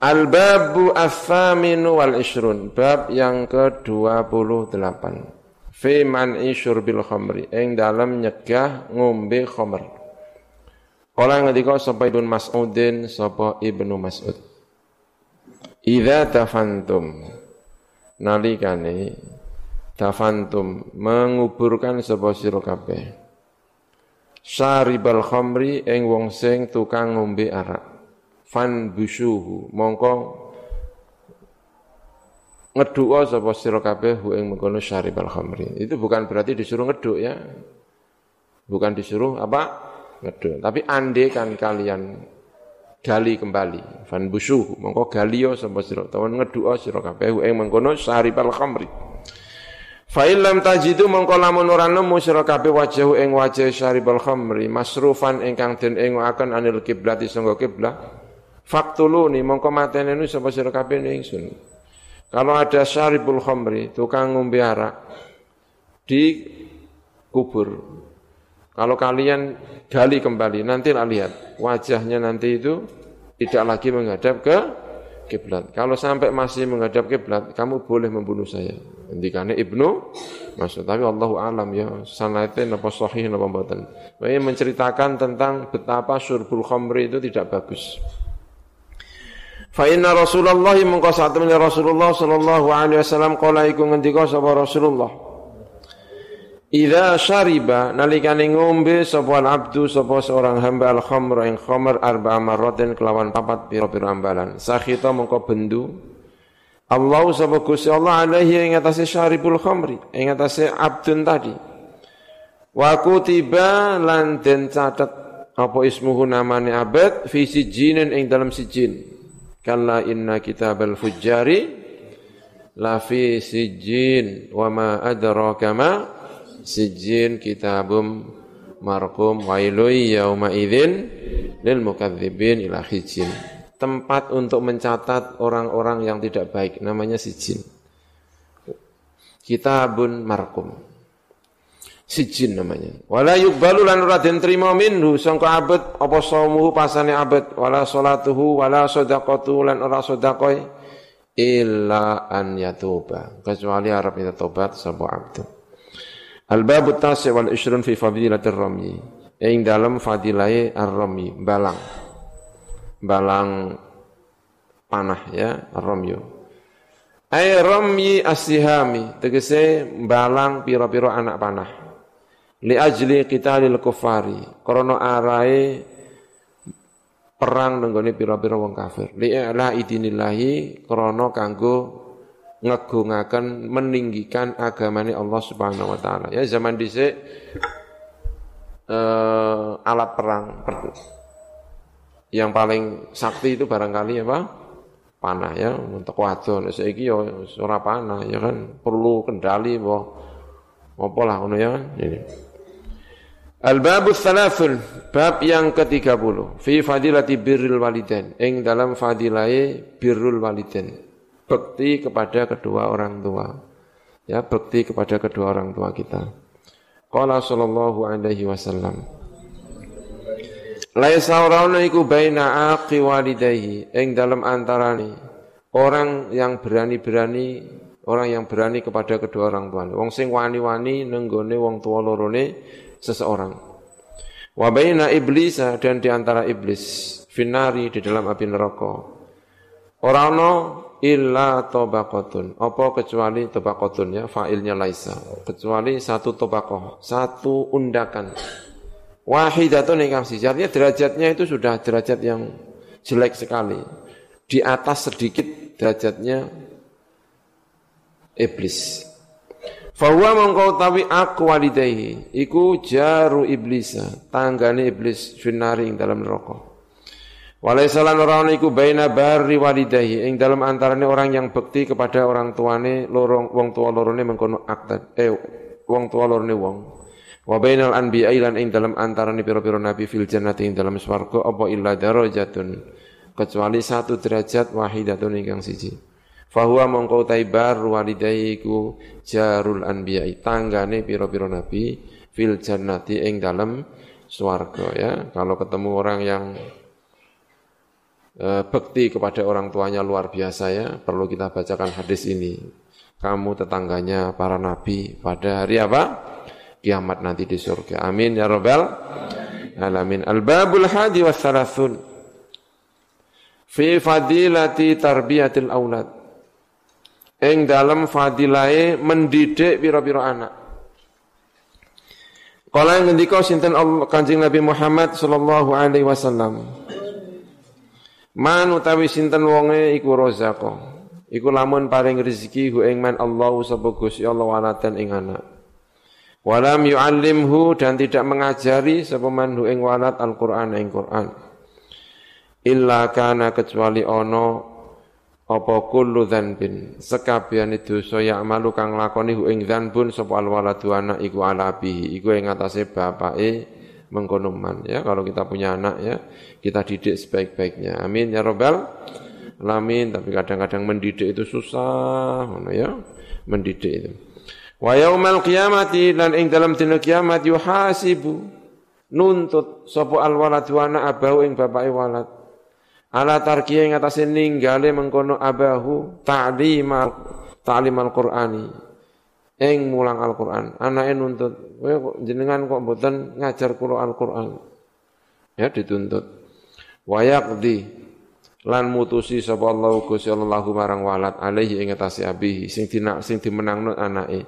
[SPEAKER 1] Al-babu afaminu wal ishrun bab yang ke-28 fi man'i syurbil khamri ing dalam nyegah ngombe khamr. Kala ngendika sapa Ibnu Mas'udin sapa Ibnu Mas'ud. Idza tafantum nalikane tafantum menguburkan sapa sira kabeh syaribal khamri ing wong sing tukang ngombe arak fan busuhu mongko ngeduk sapa sira kabeh hu ing mengkono syaribal khamri. Itu bukan berarti disuruh ngeduk ya. Bukan disuruh apa? Ngeduk. Tapi ande kan kalian gali kembali. Fan busuh mongko galio sapa sira tawon ngeduk sira kabeh ing mengkono syaribal khamri. Fa illam tajidu mongko lamun ora nemu sira kabeh wajahu ing wajah syaribal khamri masrufan ingkang den ing akan anil kiblat sangga kiblat. Faktuluni mongko matenenu sapa sira kabeh ingsun. Kalau ada syaribul khamri, tukang ngombe arak di kubur. Kalau kalian gali kembali, nanti lihat wajahnya nanti itu tidak lagi menghadap ke kiblat. Kalau sampai masih menghadap kiblat, kamu boleh membunuh saya. Hentikannya Ibnu maksud tapi Allah alam ya sanate napa sahih napa mboten. Ini menceritakan tentang betapa syurbul khamri itu tidak bagus. Fa inna Rasulullah mengko satemene Rasulullah sallallahu alaihi wasallam kala iku ngendika Rasulullah. Idza syariba nalikane ngombe sapa abdu sapa seorang hamba al khamr ing khamr arba marratin kelawan papat pira-pira ambalan. Sakhita mengko bendu Allah sapa Gusti Allah alaihi ing atase syaribul khamri ing atase abdun tadi. Wa kutiba lan den catet apa ismuhu namane abad fi sijinin ing dalam sijin Kalla inna kitabal fujjari lafi sijin wa ma adraka ma sijin kitabum marqum wailu yauma idzin lil mukadzibin ila hijin. Tempat untuk mencatat orang-orang yang tidak baik namanya sijin. Kitabun marqum sijin namanya. Wala yuqbalu lan ora den trima minhu sangka abet apa pasane abet wala salatuhu wala sadaqatu lan ora sedekah illa an yatuba kecuali arep minta tobat sapa abdu. Al-babu tasi wal ishrun fi fadilatir ramyi. Ing dalam fadilai ar-ramyi, balang. Balang panah ya, ar-ramyu. Ay ramyi asihami, tegese balang piro-piro anak panah li ajli qitalil kufari krana arae perang nenggone pira-pira wong kafir li la idinillahi krana kanggo ngegungaken meninggikan agamane Allah Subhanahu wa taala. Ya zaman dhisik eh, alat perang yang paling sakti itu barangkali apa? Panah ya. Untuk wadon. Saiki ya ora panah ya kan? Perlu kendali apa? Apa lah ngono ya ini. Al-babu thalathul, bab yang ke-30. Fi fadilati birrul walidain. Ing dalam fadilai birrul walidain. Bekti kepada kedua orang tua. Ya, bekti kepada kedua orang tua kita. Qala sallallahu alaihi wasallam. Laisa urauna iku baina aqi walidayhi. Ing dalam antarani. Orang yang berani-berani orang yang berani kepada kedua orang tua. Wong sing wani-wani nenggone wong tua lorone seseorang. Wa baina iblis dan di antara iblis finari di dalam api neraka. Ora ana illa tabaqatun. Apa kecuali tabaqatun ya fa'ilnya laisa. Kecuali satu tabaqah, satu undakan. Wahidatun ingkang siji. Artinya derajatnya itu sudah derajat yang jelek sekali. Di atas sedikit derajatnya iblis. Fahuwa mongkau tawi aku walidayhi iku jaru iblisa tanggane iblis finari ing dalam neraka. Walaysa lan ora iku baina barri walidayhi ing dalam antarane orang yang bekti kepada orang tuane lorong wong tua lorone mengkono akta eh wong tua lorone wong. Wa bainal anbiya'i lan ing dalam antarane pira-pira nabi fil jannati ing dalam swarga apa illa darajatun kecuali satu derajat wahidatun ingkang siji. Fahuwa mongkau taibar walidaiku jarul anbiya'i tanggane piro-piro nabi fil jannati ing dalam swarga ya. Kalau ketemu orang yang bekti kepada orang tuanya luar biasa ya, perlu kita bacakan hadis ini. kamu tetangganya para nabi pada hari apa? Kiamat nanti di surga. Amin ya rabbal alamin. Al-babul hadi was salasun. Fi fadilati tarbiyatil aulad. Ing dalam fadilahe mendidik pira-pira anak. Kala ngendika sinten Allah Kanjeng Nabi Muhammad sallallahu alaihi wasallam. Man utawi sinten wonge iku rozako. Iku lamun paring rezeki hu ing man Allah sapa Gusti Allah walatan ing anak. Walam yu'allimhu dan tidak mengajari sapa man hu ing walad Al-Qur'an ing Qur'an. Illa kana kecuali ono apa kullu dzanbin sekabian itu ya malu kang lakoni hu ing dzanbun sapa al waladu anak iku ala bihi iku ing atase bapake mengkono man ya. Kalau kita punya anak ya kita didik sebaik-baiknya. Amin ya rabbal lamin tapi kadang-kadang mendidik itu susah ngono ya. Mendidik itu. Wa yaumal qiyamati lan ing dalam dina kiamat yuhasibu. Nuntut sapa al walad wa ana abahu ing bapake walad. Ala tarkiye ing atase ninggale mengkono abahu ta'limal ta'limal qur'ani ing mulang Al-Qur'an. Anake nuntut kowe jenengan kok mboten ngajar kula Al-Qur'an? Ya dituntut. Wa yaqdi lan mutusi sapa Allah Gusti Allah marang walad alaihi ing atase abihi sing dina sing dimenangno anake.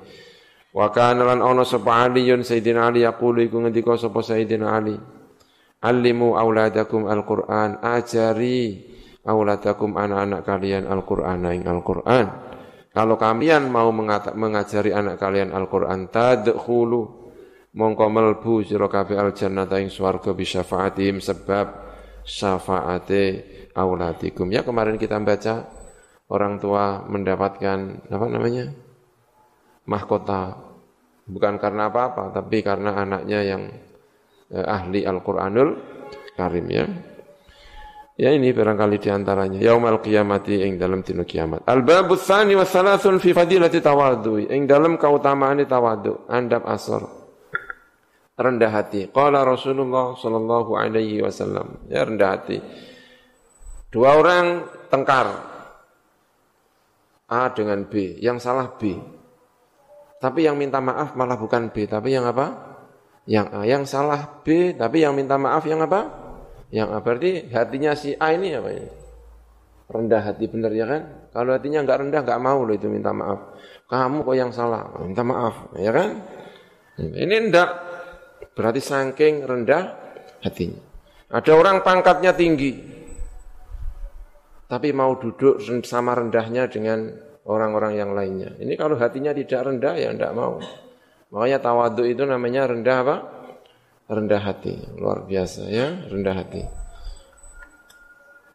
[SPEAKER 1] Wa kana lan ana sapa aliyun sayyidina ali yaqulu iku ngendika sapa sayyidina ali allimu auladakum alquran ajari auladakum anak-anak kalian alquran ing alquran kalau kalian mau mengajari anak kalian Al-Qur'an tadkhulu mongko melbu sira kabeh al jannata ing swarga bi syafaatihim sebab syafaate auladikum. Ya kemarin kita baca orang tua mendapatkan apa namanya? mahkota bukan karena apa-apa tapi karena anaknya yang eh, ahli Al-Qur'anul Karim ya. Ya ini barangkali di antaranya. Yaumal qiyamati ing dalam dino kiamat. Al-babu tsani wa thalathun fi fadilati tawadhu. Ing dalam keutamaan tawadhu, andap asar. Rendah hati. Qala Rasulullah sallallahu alaihi wasallam. Ya rendah hati. Dua orang tengkar. A dengan B, yang salah B. Tapi yang minta maaf malah bukan B, tapi yang apa? Yang A. Yang salah B, tapi yang minta maaf yang apa? Yang A. Berarti hatinya si A ini apa ini? Rendah hati benar ya kan? Kalau hatinya enggak rendah enggak mau loh itu minta maaf. Kamu kok yang salah, minta maaf, ya kan? Ini enggak. Berarti saking rendah hatinya. Ada orang pangkatnya tinggi, tapi mau duduk sama rendahnya dengan orang-orang yang lainnya. Ini kalau hatinya tidak rendah ya tidak mau. Makanya tawadu itu namanya rendah apa? Rendah hati, luar biasa ya, rendah hati.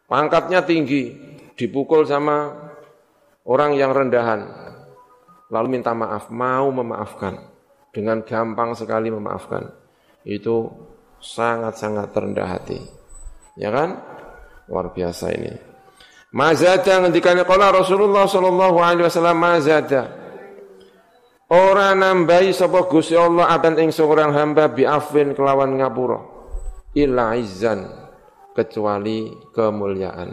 [SPEAKER 1] Pangkatnya tinggi, dipukul sama orang yang rendahan. Lalu minta maaf, mau memaafkan. Dengan gampang sekali memaafkan. Itu sangat-sangat rendah hati. Ya kan? Luar biasa ini. Mazada ngendikane qala Rasulullah sallallahu alaihi wasallam mazada. Ora nambahi sapa Gusti Allah aban ing seorang hamba bi afwin kelawan ngapura. Illa izzan kecuali kemuliaan.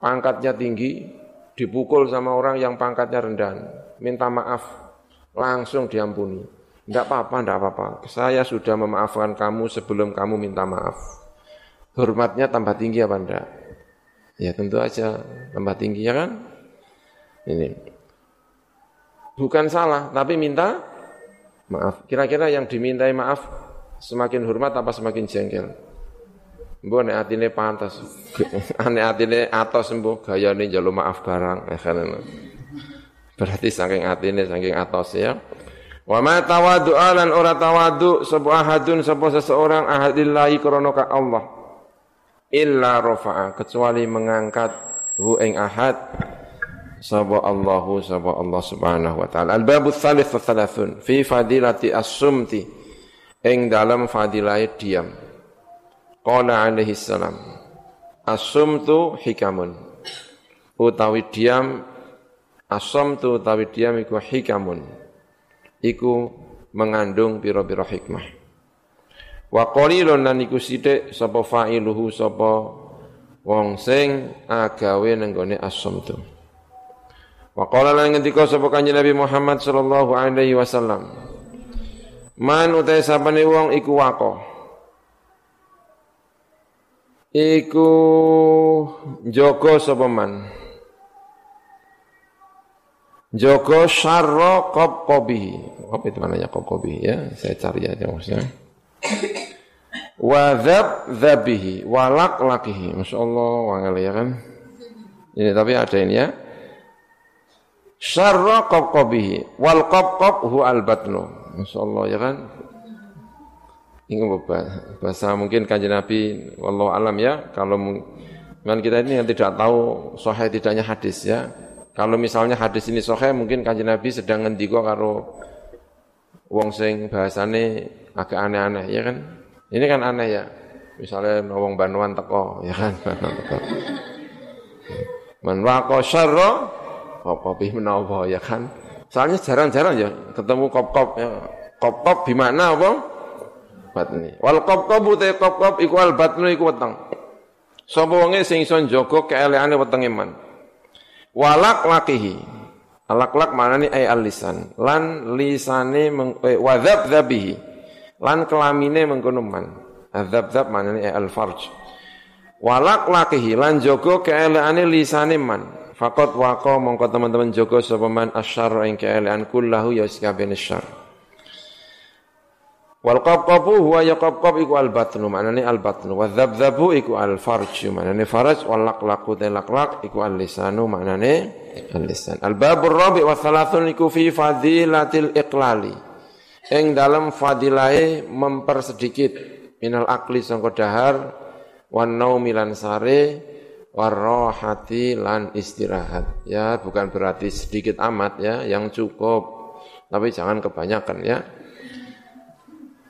[SPEAKER 1] Pangkatnya tinggi dipukul sama orang yang pangkatnya rendah. Minta maaf langsung diampuni. Tidak apa-apa, tidak apa-apa. Saya sudah memaafkan kamu sebelum kamu minta maaf. Hormatnya tambah tinggi apa enggak? Ya tentu aja tambah tinggi ya kan? Ini. Bukan salah, tapi minta maaf. Kira-kira yang dimintai maaf semakin hormat apa semakin jengkel? Mbok nek atine pantas. Nek atine atos mbok gayane njaluk maaf barang. Eh, kan Berarti saking atine saking atos ya. Wa ma tawadu lan ora tawadu sapa ahadun sapa seseorang ahadillahi krana Allah illa rafa'a kecuali mengangkat hu ing ahad sapa Allahu sapa Allah Subhanahu wa taala. Al-babu tsalits wa tsalasun fi fadilati as-sumti ing dalam fadilah diam. Qala alaihi salam. As-sumtu hikamun. Utawi diam as-sumtu utawi diam iku hikamun. Iku mengandung pira-pira hikmah. Wa qalilun lan iku sithik sapa fa'iluhu sapa wong sing agawe nenggone as-sumtu. Wa qala lan ngendika sapa kanjeng Nabi Muhammad sallallahu alaihi wasallam. Man utai sapane wong iku wako. Iku joko sapa man. Joko syarra qabqabihi. Apa itu maknanya qabqabihi ya? Saya cari aja maksudnya. Wa dzab dzabihi wa lak lakihi. Masyaallah wangel ya kan. Ini tapi ada ini ya syarra qabqabihi wal qabqab hu al batnu masyaallah ya kan? Ini bahasa mungkin kanjeng Nabi wallahu alam ya kalau kan kita ini yang tidak tahu sahih tidaknya hadis ya. Kalau misalnya hadis ini sahih mungkin kanjeng Nabi sedang ngendika karo wong sing bahasane agak aneh-aneh ya kan? Ini kan aneh ya. Misalnya wong Banuan teko ya kan? Man waqa syarra Kop-kopi menawa ya kan. Soalnya jarang-jarang ya ketemu kop-kop ya. Kop-kop di mana apa? Batni. Wal kop-kop utai kop-kop iku al batnu iku weteng. Sapa wonge sing iso njaga keeleane wetenge man. Walak lakihi. Alak-lak maknane ay al-lisan. Lan lisane eh, wadzab dzabihi. Lan kelamine mengkono man. Adzab-dzab maknane ay al-farj. Walak lakihi lan jaga keeleane lisane man. Fakot wako mongko teman-teman Joko sapa man asyar ing keelean kullahu ya sakabehane syar. Wal qabqabu huwa yaqab iku al batnu maknane al batnu wa dzabdzabu iku al farj maknane faraj wal laqlaqu laqlaq iku al lisanu maknane al lisan. Al babur rabi wa thalathun iku fi fadilatil iqlali. Ing dalam fadilahe mempersedikit minal akli sangka dahar wan naumi lan sare warrohati lan istirahat. Ya, bukan berarti sedikit amat ya, yang cukup. Tapi jangan kebanyakan ya.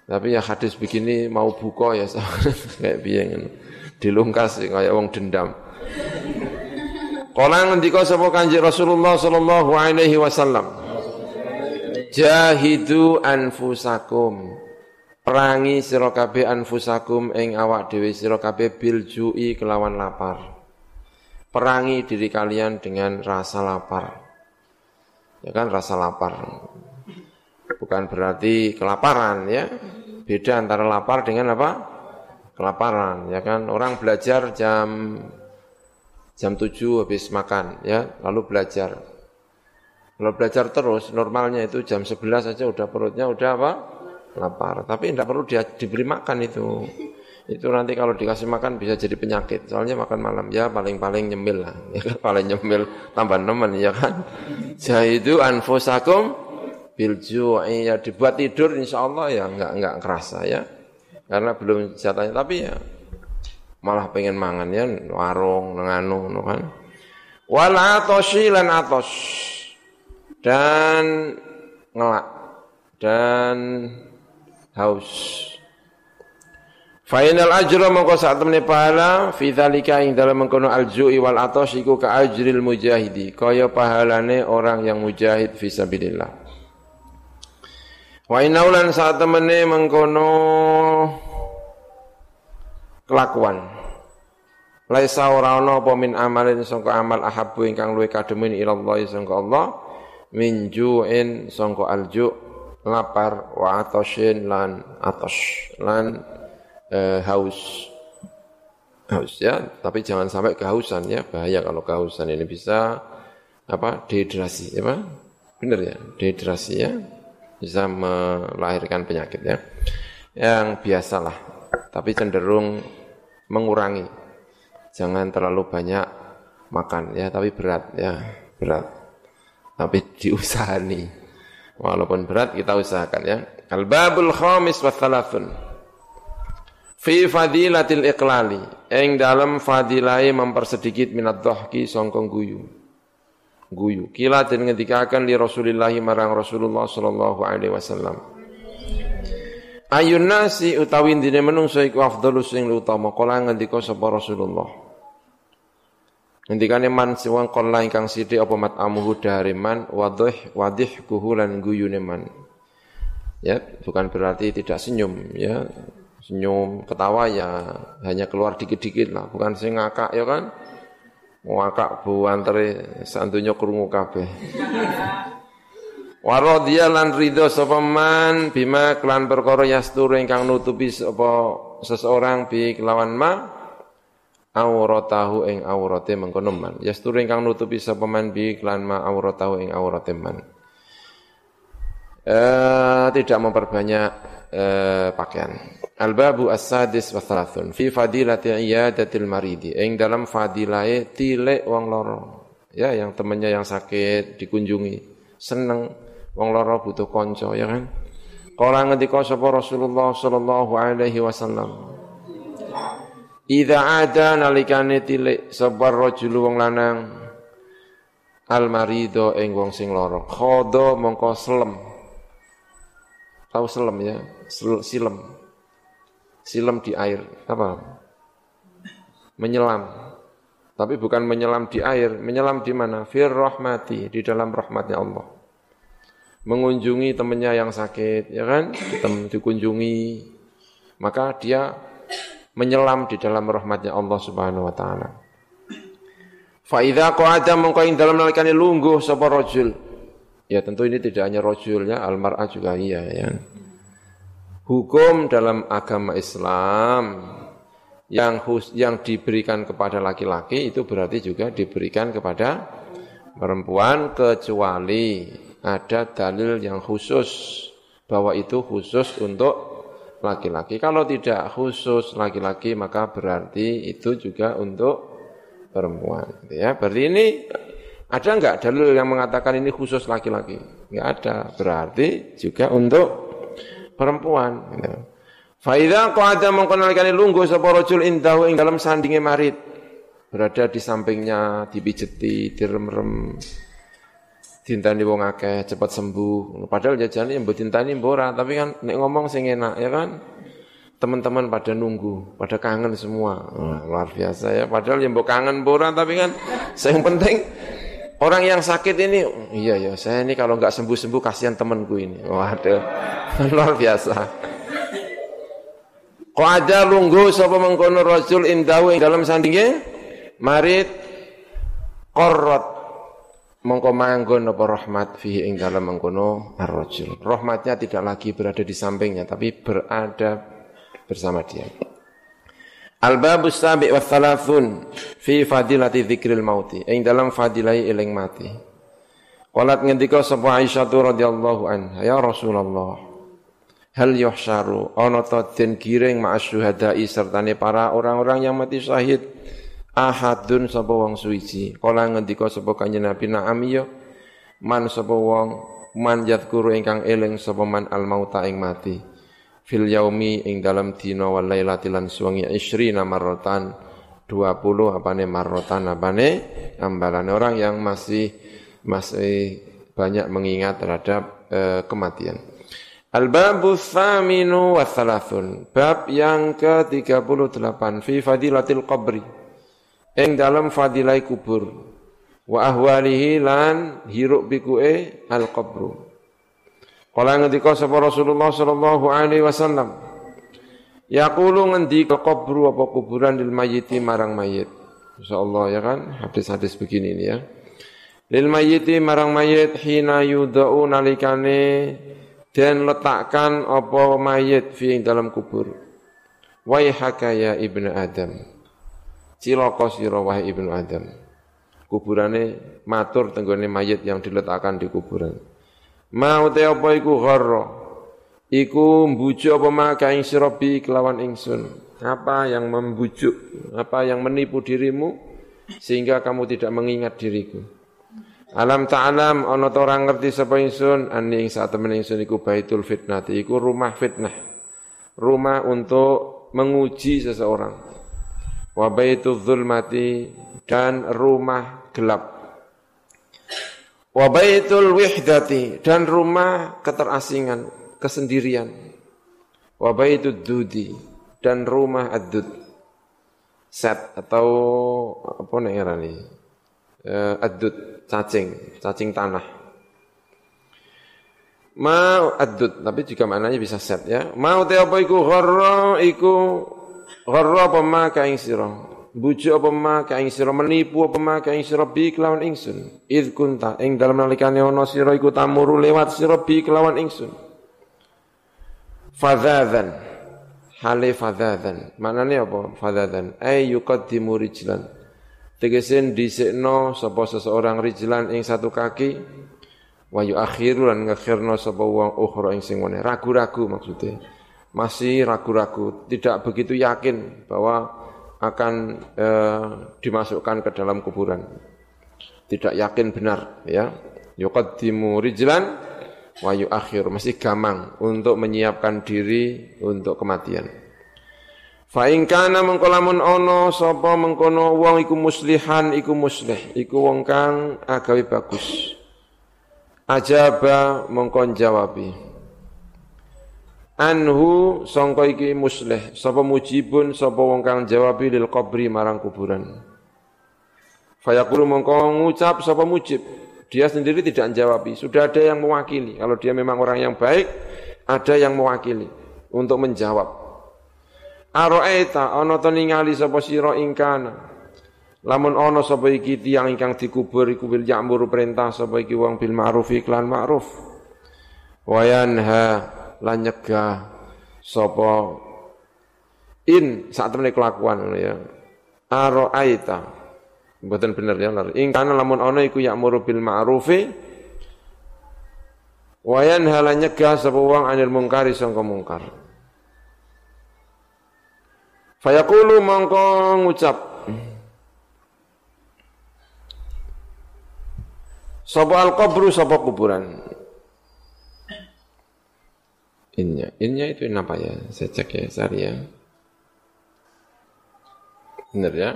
[SPEAKER 1] Tapi ya hadis begini mau buka ya kayak biyen dilungkas kayak wong dendam. Kala ngendika sapa Kanjeng Rasulullah sallallahu alaihi wasallam. Jahidu anfusakum. Perangi sira kabeh anfusakum ing awak dhewe sira kabeh bil kelawan lapar perangi diri kalian dengan rasa lapar. Ya kan rasa lapar. Bukan berarti kelaparan ya. Beda antara lapar dengan apa? Kelaparan ya kan. Orang belajar jam jam 7 habis makan ya, lalu belajar. Kalau belajar terus normalnya itu jam 11 saja udah perutnya udah apa? Lapar. Tapi tidak perlu dia diberi makan itu itu nanti kalau dikasih makan bisa jadi penyakit. Soalnya makan malam ya paling-paling nyemil lah. Ya kan paling nyemil tambah nemen ya kan. Jahidu anfusakum bil ju'i ya dibuat tidur insya Allah ya enggak enggak kerasa ya. Karena belum jatahnya tapi ya malah pengen mangan ya warung nganu no kan. Wal atoshi lan atos dan ngelak dan haus Fainal ajra mongko sak temene pahala fi dzalika ing dalam mengkono aljui wal atas iku ka ajril mujahidi kaya pahalane orang yang mujahid fi sabilillah. Wa inaulan sak temene mengkono kelakuan. Laisa ora ana apa min amalin sangka amal ahabbu ingkang luwih kademen ila Allah sangka Allah min ju'in sangka alju lapar wa atashin lan atas lan eh, haus. Haus ya. Tapi jangan sampai kehausan ya. Bahaya kalau kehausan ini bisa apa dehidrasi ya Pak? Benar ya? Dehidrasi ya. Bisa melahirkan penyakit ya. Yang biasalah tapi cenderung mengurangi. Jangan terlalu banyak makan ya. Tapi berat ya. Berat. Tapi diusahani walaupun berat kita usahakan ya al-babul khamis wa thalathun Fi fadilatil iqlali ing dalam fadilai mempersedikit minat dhahki songkong guyu. Guyu. Kila den ngendikaken li Rasulillah marang Rasulullah sallallahu alaihi wasallam. Ayun nasi utawi dine menungso iku afdhalus sing utama kala ngendika sapa Rasulullah. Ngendikane man siwang kala ingkang sithik apa mat amuhu dari man wadih wadih kuhulan guyune man. Ya, bukan berarti tidak senyum ya senyum, ketawa ya hanya keluar dikit-dikit lah, bukan sing ngakak ya kan. Wakak bu antare santunya krungu kabeh. Waradhiya lan ridho sapa man bima klan perkara yasturu ingkang nutupi sapa seseorang bi kelawan ma auratahu ing aurate mengkono man. Yasturu ingkang nutupi sapa man bi klan ma auratahu ing aurate man. Eh, tidak memperbanyak eh, pakaian. Al-babu as-sadis wa thalathun fi fadilati iyadatil maridi. Ing dalam fadilahe tilek wong loro. Ya, yang temannya yang sakit dikunjungi, seneng wong loro butuh konco ya kan. Kala ngendika sapa Rasulullah sallallahu alaihi wasallam. Idza ada nalikane tilek sabar rajul wong lanang al marido ing wong sing lara. Khodo mongko selem. Tahu selem ya? Silem silam di air, apa? Menyelam. Tapi bukan menyelam di air, menyelam di mana? Fir rahmati, di dalam rahmatnya Allah. Mengunjungi temannya yang sakit, ya kan? Ditem, dikunjungi, maka dia menyelam di dalam rahmatnya Allah Subhanahu wa taala. Fa idza qa'ada mongko ing dalam nalikane lungguh sapa rajul. Ya tentu ini tidak hanya rajul ya, almar'ah juga iya ya hukum dalam agama Islam yang yang diberikan kepada laki-laki itu berarti juga diberikan kepada perempuan kecuali ada dalil yang khusus bahwa itu khusus untuk laki-laki. Kalau tidak khusus laki-laki maka berarti itu juga untuk perempuan. Ya, berarti ini ada enggak dalil yang mengatakan ini khusus laki-laki? Enggak ada. Berarti juga untuk perempuan. Gitu. Faida qada mengkonalikane lungguh sapa rajul indahu ing dalam sandinge marit. Berada di sampingnya, dipijeti, direm-rem. Dintani wong akeh cepat sembuh. Padahal jajane mbok dintani mbora, tapi kan nek ngomong sing enak ya kan. Teman-teman pada nunggu, pada kangen semua. Wah, luar biasa ya. Padahal yang kangen mbora tapi kan yang penting Orang yang sakit ini, iya ya, saya ini kalau nggak sembuh-sembuh kasihan temanku ini. Waduh, luar biasa. Kok ada lunggu sapa mengkono rasul indahu ing dalam sandinge marit korot mongko manggon apa rahmat fihi ing dalam mengkono ar-rajul. Rahmatnya tidak lagi berada di sampingnya tapi berada bersama dia. Al-babus sabi' wa thalathun fi fadilati dzikril mauti. Ing dalam fadilai eling mati. Qalat ngendika sapa Aisyah radhiyallahu anha, ya Rasulullah. Hal yuhsyaru ana ta den giring ma'as syuhada'i sertane para orang-orang yang mati syahid. Ahadun sapa wong suwiji. Kala ngendika sapa kanjeng Nabi na'am ya. Man sapa wong man yadhkuru ingkang eling sapa man al mauta ing mati fil yaumi ing dalam dina wal lailati lan suwengi isrina marratan 20 apane marratan apane ambalane orang yang masih masih banyak mengingat terhadap uh, kematian. Al-babu thaminu wa thalathun. Bab yang ke-38 fi fadilatil qabri. Ing dalam fadilai kubur. Wa ahwalihi lan hiruk biku'e al-qabru. Kala ngendika sapa Rasulullah sallallahu alaihi wasallam. Yaqulu ngendika kubru apa kuburan lil mayyiti marang mayit. Insyaallah ya kan hadis-hadis begini ini ya. Lil mayyiti marang mayit hina yudau nalikane dan letakkan apa mayit fi dalam kubur. Waihaka ya ibnu Adam. Cilaka sira wahai ibnu Adam. Kuburane matur tenggone mayit yang diletakkan di kuburan. Mau te apa iku gharra? Iku mbujuk apa maka ing sirabi kelawan ingsun. Apa yang membujuk, apa yang menipu dirimu sehingga kamu tidak mengingat diriku. Alam ta'alam ana ta ora ngerti sapa ingsun ani ing sak temen ingsun iku baitul fitnah iku rumah fitnah. Rumah untuk menguji seseorang. Wa baitul zulmati dan rumah gelap. Wabaitul wihdati dan rumah keterasingan, kesendirian. Wabaitul dudi dan rumah adud. Set atau apa nih ini? Uh, adud cacing, cacing tanah. Mau adud, tapi juga maknanya bisa set ya. Mau te apa iku gharra iku gharra apa ma ka ing sira. bujuk apa ma ka ing sira? Menipu apa ma ka ing sira? Bi kelawan ingsun. Id kunta. Ing dalem nalikane ana sira iku tamuru lewat sira bi kelawan ingsun. Fadzadzan hale fadzadzan maknane apa fadzadzan ay yuqaddimu rijlan. Tegese dhisikno sapa seseorang rijlan ing satu kaki wa yuakhiru lan ngakhirno sapa wong ukhra ing sing ragu-ragu maksudnya masih ragu-ragu tidak begitu yakin bahwa akan eh, dimasukkan ke dalam kuburan. Tidak yakin benar ya. Yuqaddimu rijlan wa yuakhir masih gamang untuk menyiapkan diri untuk kematian. Fa in kana mengkolamun ono sapa mengkono wong iku muslihan iku muslih iku wong kang agawe bagus. Ajaba mengkon jawabi anhu sangka iki muslih. Sapa mujibun sapa wong kang jawab lil qabri marang kuburan. Fayaqulu mongko ngucap sapa mujib. Dia sendiri tidak menjawab. Sudah ada yang mewakili. Kalau dia memang orang yang baik ada yang mewakili untuk menjawab. Aro'eta ana to ningali sapa sira ingkana lamun ana sapa iki tiyang ingkang dikubur iku bil ya'muru perintah sapa iki wong bil ma'ruf iklan ma'ruf. Wayanha lan nyegah sapa? In saat temene kelakuan ya. Aita mboten bener ya lar. Ing kana lamun ana iku ya'muru bil ma'rufi wa yanha nyegah sapa wong anil mungkari sangka mungkar. Fayaqulu mongko ngucap sapa al qabru sapa kuburan Innya. Innya itu apa ya? Saya cek ya, sari ya. Benar ya?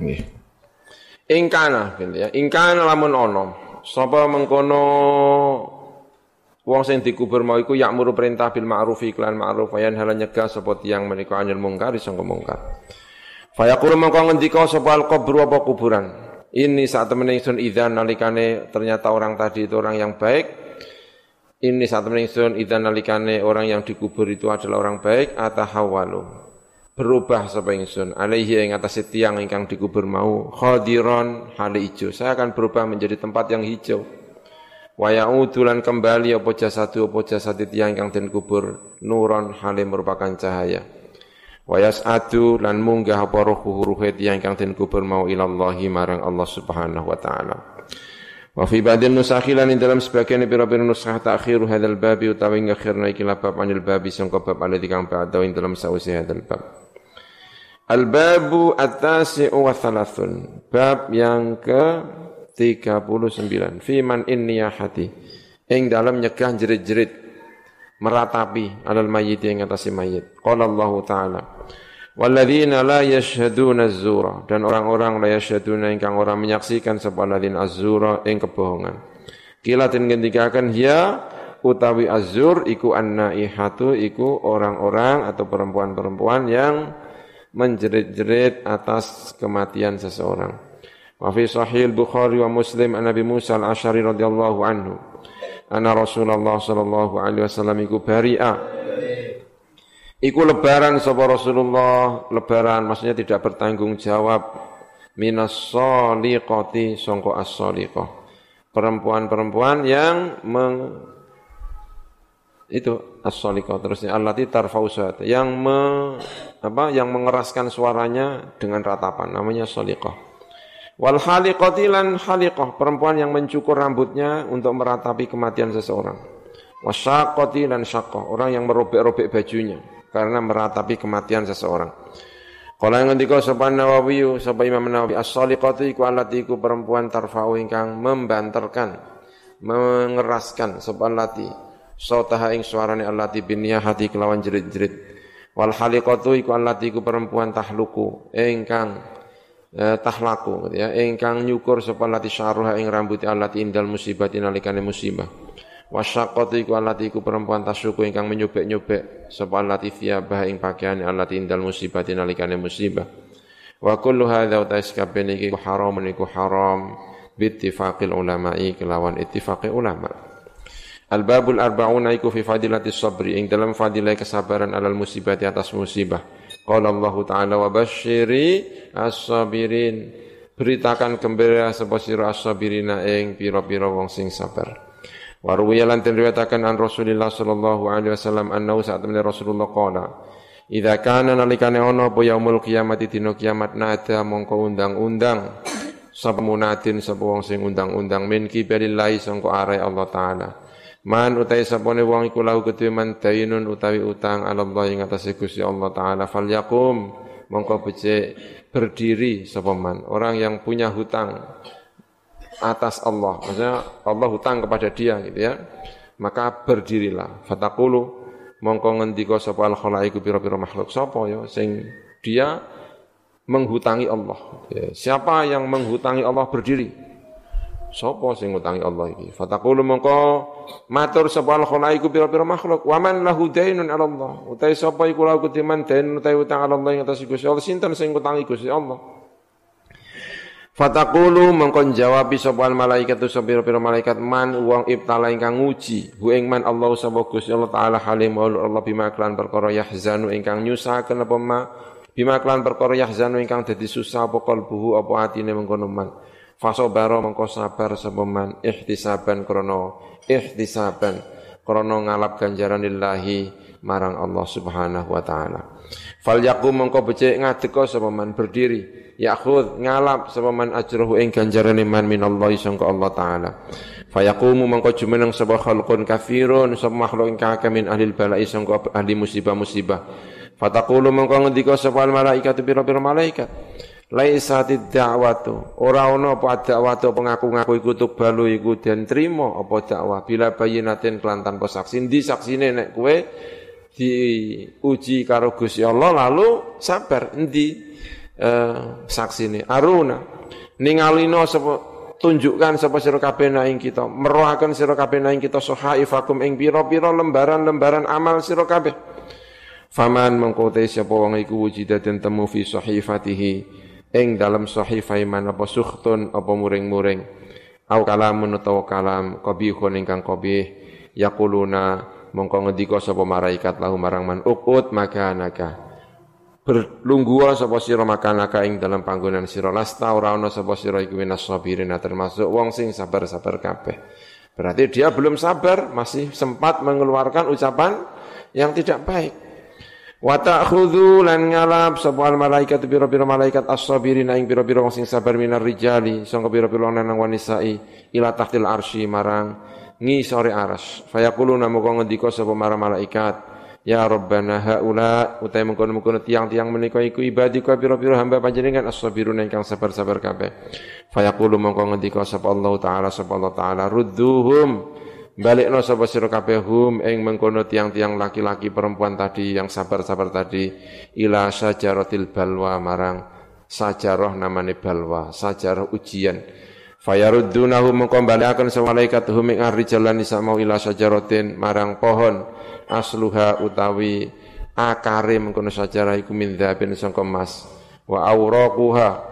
[SPEAKER 1] Nih. Ingkana, gitu ya. Ingkana lamun ono. Sapa mengkono wong sing dikubur mau iku yakmuru perintah bil ma'ruf iklan ma'ruf ayan halan nyegah sapa tiyang menika anil mungkar sangka mungkar. Fayaqulu mengko ngendika sapa al qabru apa kuburan. Ini saat temen ingsun idzan nalikane ternyata orang tadi itu orang yang baik, ini saat ingsun idan nalikane orang yang dikubur itu adalah orang baik atahawalu. Berubah sapa ingsun alaihi ing atas tiang ingkang dikubur mau khadiron hali ijo. Saya akan berubah menjadi tempat yang hijau. Wa ya'udulan kembali apa jasadu apa jasad tiang ingkang den kubur nuron hali merupakan cahaya. Wa yas'adu lan munggah apa ruhu ruhe tiang ingkang den kubur mau ilallahi marang Allah Subhanahu wa taala. Wa fi ba'dil nusakhilan dalam sebagian pira-pira nusakh ta'khiru hadzal babi utawi ngakhirna iki bab anil babi sangka bab alladzi kang ba'da ing dalam sawise hadzal bab. Al-babu at-tasi'u wa thalathun. Bab yang ke 39. Fi man inniyahati. Ing dalam nyegah jerit-jerit meratapi alal mayyit ing atase mayit. Qala Allah Ta'ala. Walladzina la yashhaduna az-zura dan orang-orang la yashhaduna ingkang orang menyaksikan sapa ladzina az-zura ing kebohongan. Kila den ngendikaken ya utawi azur iku annaihatu iku orang-orang atau perempuan-perempuan yang menjerit-jerit atas kematian seseorang. Wa fi sahih Bukhari wa Muslim an Nabi Musa al-Asy'ari radhiyallahu anhu anna Rasulullah sallallahu alaihi wasallam iku bari'a Iku lebaran sapa Rasulullah, lebaran maksudnya tidak bertanggung jawab. Minas soliqati sangka as Perempuan-perempuan yang meng itu as-soliqah terusnya. Allati tarfausat yang me, apa yang mengeraskan suaranya dengan ratapan. Namanya soliqah. Wal haliqati lan haliqah perempuan yang mencukur rambutnya untuk meratapi kematian seseorang. Wasyaqati lan orang yang merobek-robek bajunya karena meratapi kematian seseorang. Kalau yang ngendika sapa Nawawi sapa Imam Nawawi as-saliqatu iku allati iku perempuan tarfa'u ingkang membanterkan mengeraskan sapa allati sautaha ing suarane allati hati kelawan jerit-jerit wal haliqatu iku allati iku perempuan tahluku ingkang eh, tahlaku gitu ya ingkang nyukur sapa allati syarruha ing rambut allati indal musibati nalikane musibah Wasyaqatu iku allati iku perempuan tasyuku ingkang menyobek-nyobek sapa allati thiyabah ing pakaian allati indal musibati nalikane musibah. Wa kullu hadza utais kabeh iki haram niku haram bittifaqil ulama'i kelawan ittifaqi ulama. Al-babul arba'una iku fi fadilati sabri ing dalam fadilah kesabaran alal musibati atas musibah. Qala Allah Ta'ala wa basyiri as-sabirin. Beritakan gembira sapa sira as-sabirina ing pira-pira wong sing sabar. Wa ruwiya lan riwayataken an Rasulillah sallallahu alaihi wasallam annahu saat temene Rasulullah qala Idza kana nalikane ana apa yaumul kiamat dina kiamat nada mongko undang-undang. Sapa munatin sapa wong sing undang-undang min kibarillahi sangko are Allah taala. Man utai sapone wong iku lahu kedue man dainun utawi utang ala Allah ing atase Gusti Allah taala falyakum mongko becik berdiri sapa man. Orang yang punya hutang atas Allah. Maksudnya Allah hutang kepada dia gitu ya. Maka berdirilah. Fataqulu mongko ngendika sapa al khalaiku pira-pira makhluk sapa ya sing dia menghutangi Allah. Ya, siapa yang menghutangi Allah berdiri? Sopo sing ngutangi Allah iki? Fataqulu mongko matur sapa al khalaiku pira-pira makhluk, wa man lahu dainun 'ala Allah. Utai sapa iku lahu kutiman dain utai utang 'ala Allah ing atas Gusti Allah, sinten sing ngutangi Gusti Allah? Fataqulu mongko jawab sapa al malaikat sapa pira-pira malaikat. Man wong ibtala ingkang nguji hu ing man Allah sapa Gusti Allah taala halim Allah bima klan perkara yahzanu ingkang nyusahaken apa ma? Bima klan perkara yahzanu ingkang dadi susah apa kalbuhu apa atine mengkono man Fasobaro mengko sabar sepeman ihtisaban krono ihtisaban krono ngalap ganjaran lillahi marang Allah Subhanahu wa taala. Fal yakum mengko becik ngadeka sepeman berdiri yakhud ngalap sepeman ajruhu ing ganjaran iman Allah sangka Allah taala. Fayaqumu mengko jumeneng sapa khalqun kafirun sapa makhluk ingkang akeh min ahli balai sangka ahli musibah-musibah. Fataqulu mengko ngendika sapa malaikat pira-pira malaikat laisatid da'watu ora ana apa dakwatu pengaku-ngaku iku balu iku den trima apa dakwah bila bayinatin kelan tanpa saksi ndi saksine nek kowe diuji karo Gusti Allah lalu sabar endi? Uh, saksine aruna ningalino sapa tunjukkan sapa sira kabeh ing kita merohaken sira kabeh ing kita sahaifakum ing pira-pira lembaran-lembaran amal sira kabeh. Faman mengko sapa wong iku wujida den temu fi sahifatihi ing dalam sahifah iman apa sukhtun apa muring-muring. Au kalamun utawa kalam qabihun ingkang qabih yaquluna mongko ngendika sapa malaikat lahu marang man ukut makanaka. Berlungguh sapa sira makanaka ing dalam panggonan sira. Lasta ora ana sapa sira iku minas sabirin termasuk wong sing sabar-sabar kabeh. Berarti dia belum sabar masih sempat mengeluarkan ucapan yang tidak baik. Wa ta'khudhu lan ngalap sapa malaikat pira-pira malaikat as-sabirin ing pira-pira wong sing sabar minar rijali sangka pira-pira lanang wanisai ila tahtil arsy marang ngisore aras. Fayaquluna moko ngendika sapa marang malaikat Ya Rabbana haula utai mengkono-mengkono tiang-tiang menika iku ibadika pira-pira hamba panjenengan as-sabirun ingkang sabar-sabar kabeh. Fayaqulu mongko ngendika sapa Allah taala sapa Allah taala rudduhum Balikno sapa sira kabeh hum ing mengkono tiang-tiang laki-laki perempuan tadi yang sabar-sabar tadi ila sajaratil balwa marang sajarah namane balwa, sajarah ujian. Fayaruddunahu mengko balikaken sapa malaikat hum ing arrijalan isa mau ila sajaratin marang pohon asluha utawi akare mengkono sajarah iku min dzabin sangka wa auraquha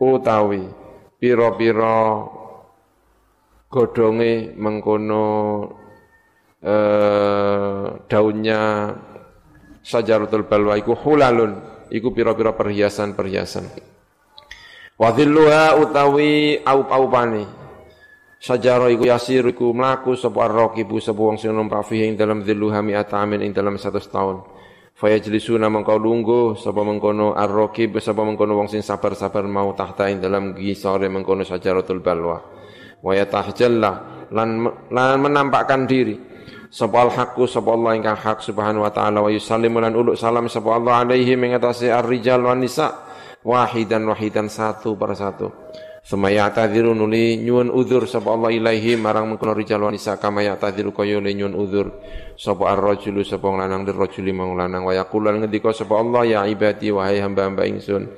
[SPEAKER 1] utawi pira-pira godonge mengkono eh, daunnya sajaratul balwa iku hulalun iku pira-pira perhiasan-perhiasan wa dhilluha utawi aup-aupane. Sajara iku yasir iku mlaku sapa ar-raqibu sapa wong sing numpak fihi ing dalam dhilluha mi'ata amin ing dalam 100 tahun fayajlisuna mengkau lungguh sapa mengkono ar-raqib sapa mengkono wong sing sabar-sabar mau tahta ing dalam gisore mengkono sajaratul balwa. Wa yatahjalla lan lan menampakkan diri. Sapa al haqqu sapa Allah ingkang hak subhanahu wa taala wa yusallimu lan uluk salam sapa Allah alaihi mengatasi ar-rijal wan nisa wahidan wahidan satu per satu. Suma ya'tadhiru nuli nyuwun udzur sapa Allah ilaihi marang mengkono rijal wan nisa kama ya'tadhiru kaya le nyuwun udzur sapa ar-rajulu sapa lanang dir rajuli mong lanang. Wa yaqulu ngendika sapa Allah ya ibadi wahai hamba-hamba ingsun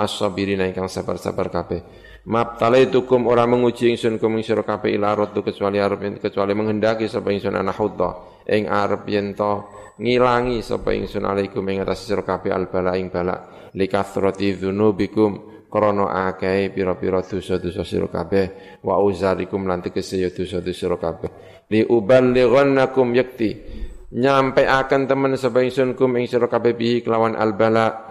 [SPEAKER 1] as-sabirina ingkang sabar-sabar kabeh. Mabtalaitukum ora menguji ingsun kum ing sira kabeh ratu kecuali arep kecuali menghendaki sapa ingsun ana hudha ing arep yen to ngilangi sapa ingsun alaikum ing atas sira kabeh al bala ing bala. Likathrati dzunubikum krana akeh pira-pira dosa-dosa sira kabeh. Wa uzarikum lan tegese ya dosa-dosa sira kabeh. Li uballighannakum yakti. Nyampe akan temen sapa ingsun kum ing sira kabeh bihi kelawan al bala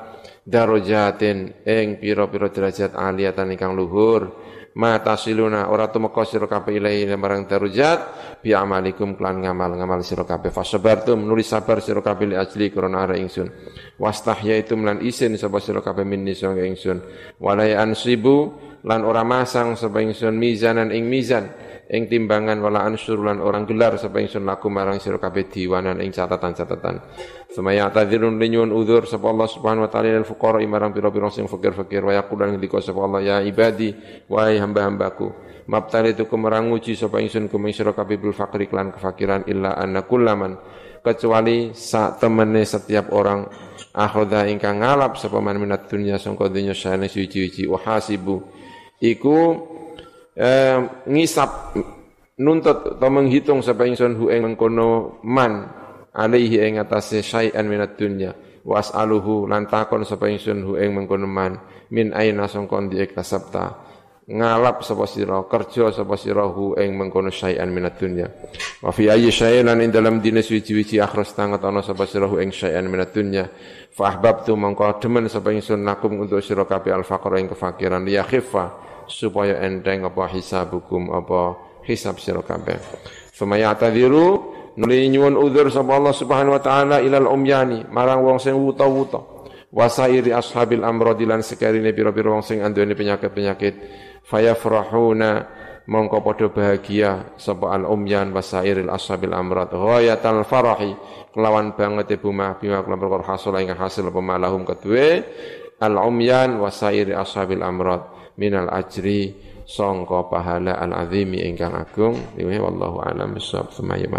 [SPEAKER 1] darajatin ing pira-pira derajat aliyatan ingkang luhur. Ma tasiluna ora tumeka sira kabeh ilahi marang darajat bi amalikum klan ngamal ngamal sira kabeh. Fasabartum nulis sabar sira kabeh li ajli krana ara ingsun. Wastahya itu melan isin sapa sira kabeh minni sanga ingsun. Walai ansibu lan ora masang sapa ingsun mizanan ing mizan. Ing timbangan wala ansur lan orang gelar sapa ingsun laku marang sira kabeh diwanan ing catatan-catatan. Semaya tadzirun linyun udzur sapa Allah Subhanahu wa taala lil fuqara marang pira-pira sing fakir-fakir. Wa yaqulan ngendika sapa Allah ya ibadi wahai hamba-hambaku mabtali itu kemerang uji sapa ingsun kuming sira kabeh bil fakri klan kefakiran illa anna kullaman kecuali sak temene setiap orang akhoda ingkang ngalap sapa man minat dunya sangka dunya sane suci-suci wa hasibu iku eh, ngisap nuntut atau menghitung sapa ingsun hu ing mengkono man alaihi ing atase syai'an minat dunya. Was'aluhu lan takon sapa ingsun hu ing mengkono man min aina sangkon di iktasabta ngalap sapa sira kerja sapa sira hu ing mengkono syai'an minat dunya wa fi ayyi syai'in lan ing dalam dina suci-suci akhras tangat ana sapa sira hu ing syai'an minat dunya fa ahbabtu mongko demen sapa ingsun nakum untuk sira kabeh al faqra ing kefakiran ya khifa supaya enteng apa hisabukum apa hisab sira kabeh. Famaya tadiru nuli nyuwun udzur sapa Allah Subhanahu wa taala ilal umyani marang wong sing wuta-wuta. Wasairi ashabil amradi lan sekarine pira-pira wong sing anduweni penyakit-penyakit fayafrahuna mongko padha bahagia sapa al umyan wasairil ashabil amrad ghayatal farahi kelawan banget ibu mah bima kelawan perkara hasil ing hasil pemalahum kedue. Al umyan wasairi ashabil amrad minal ajri songko pahala al azimi ingkang agung. Wallahu alam bisawab semayu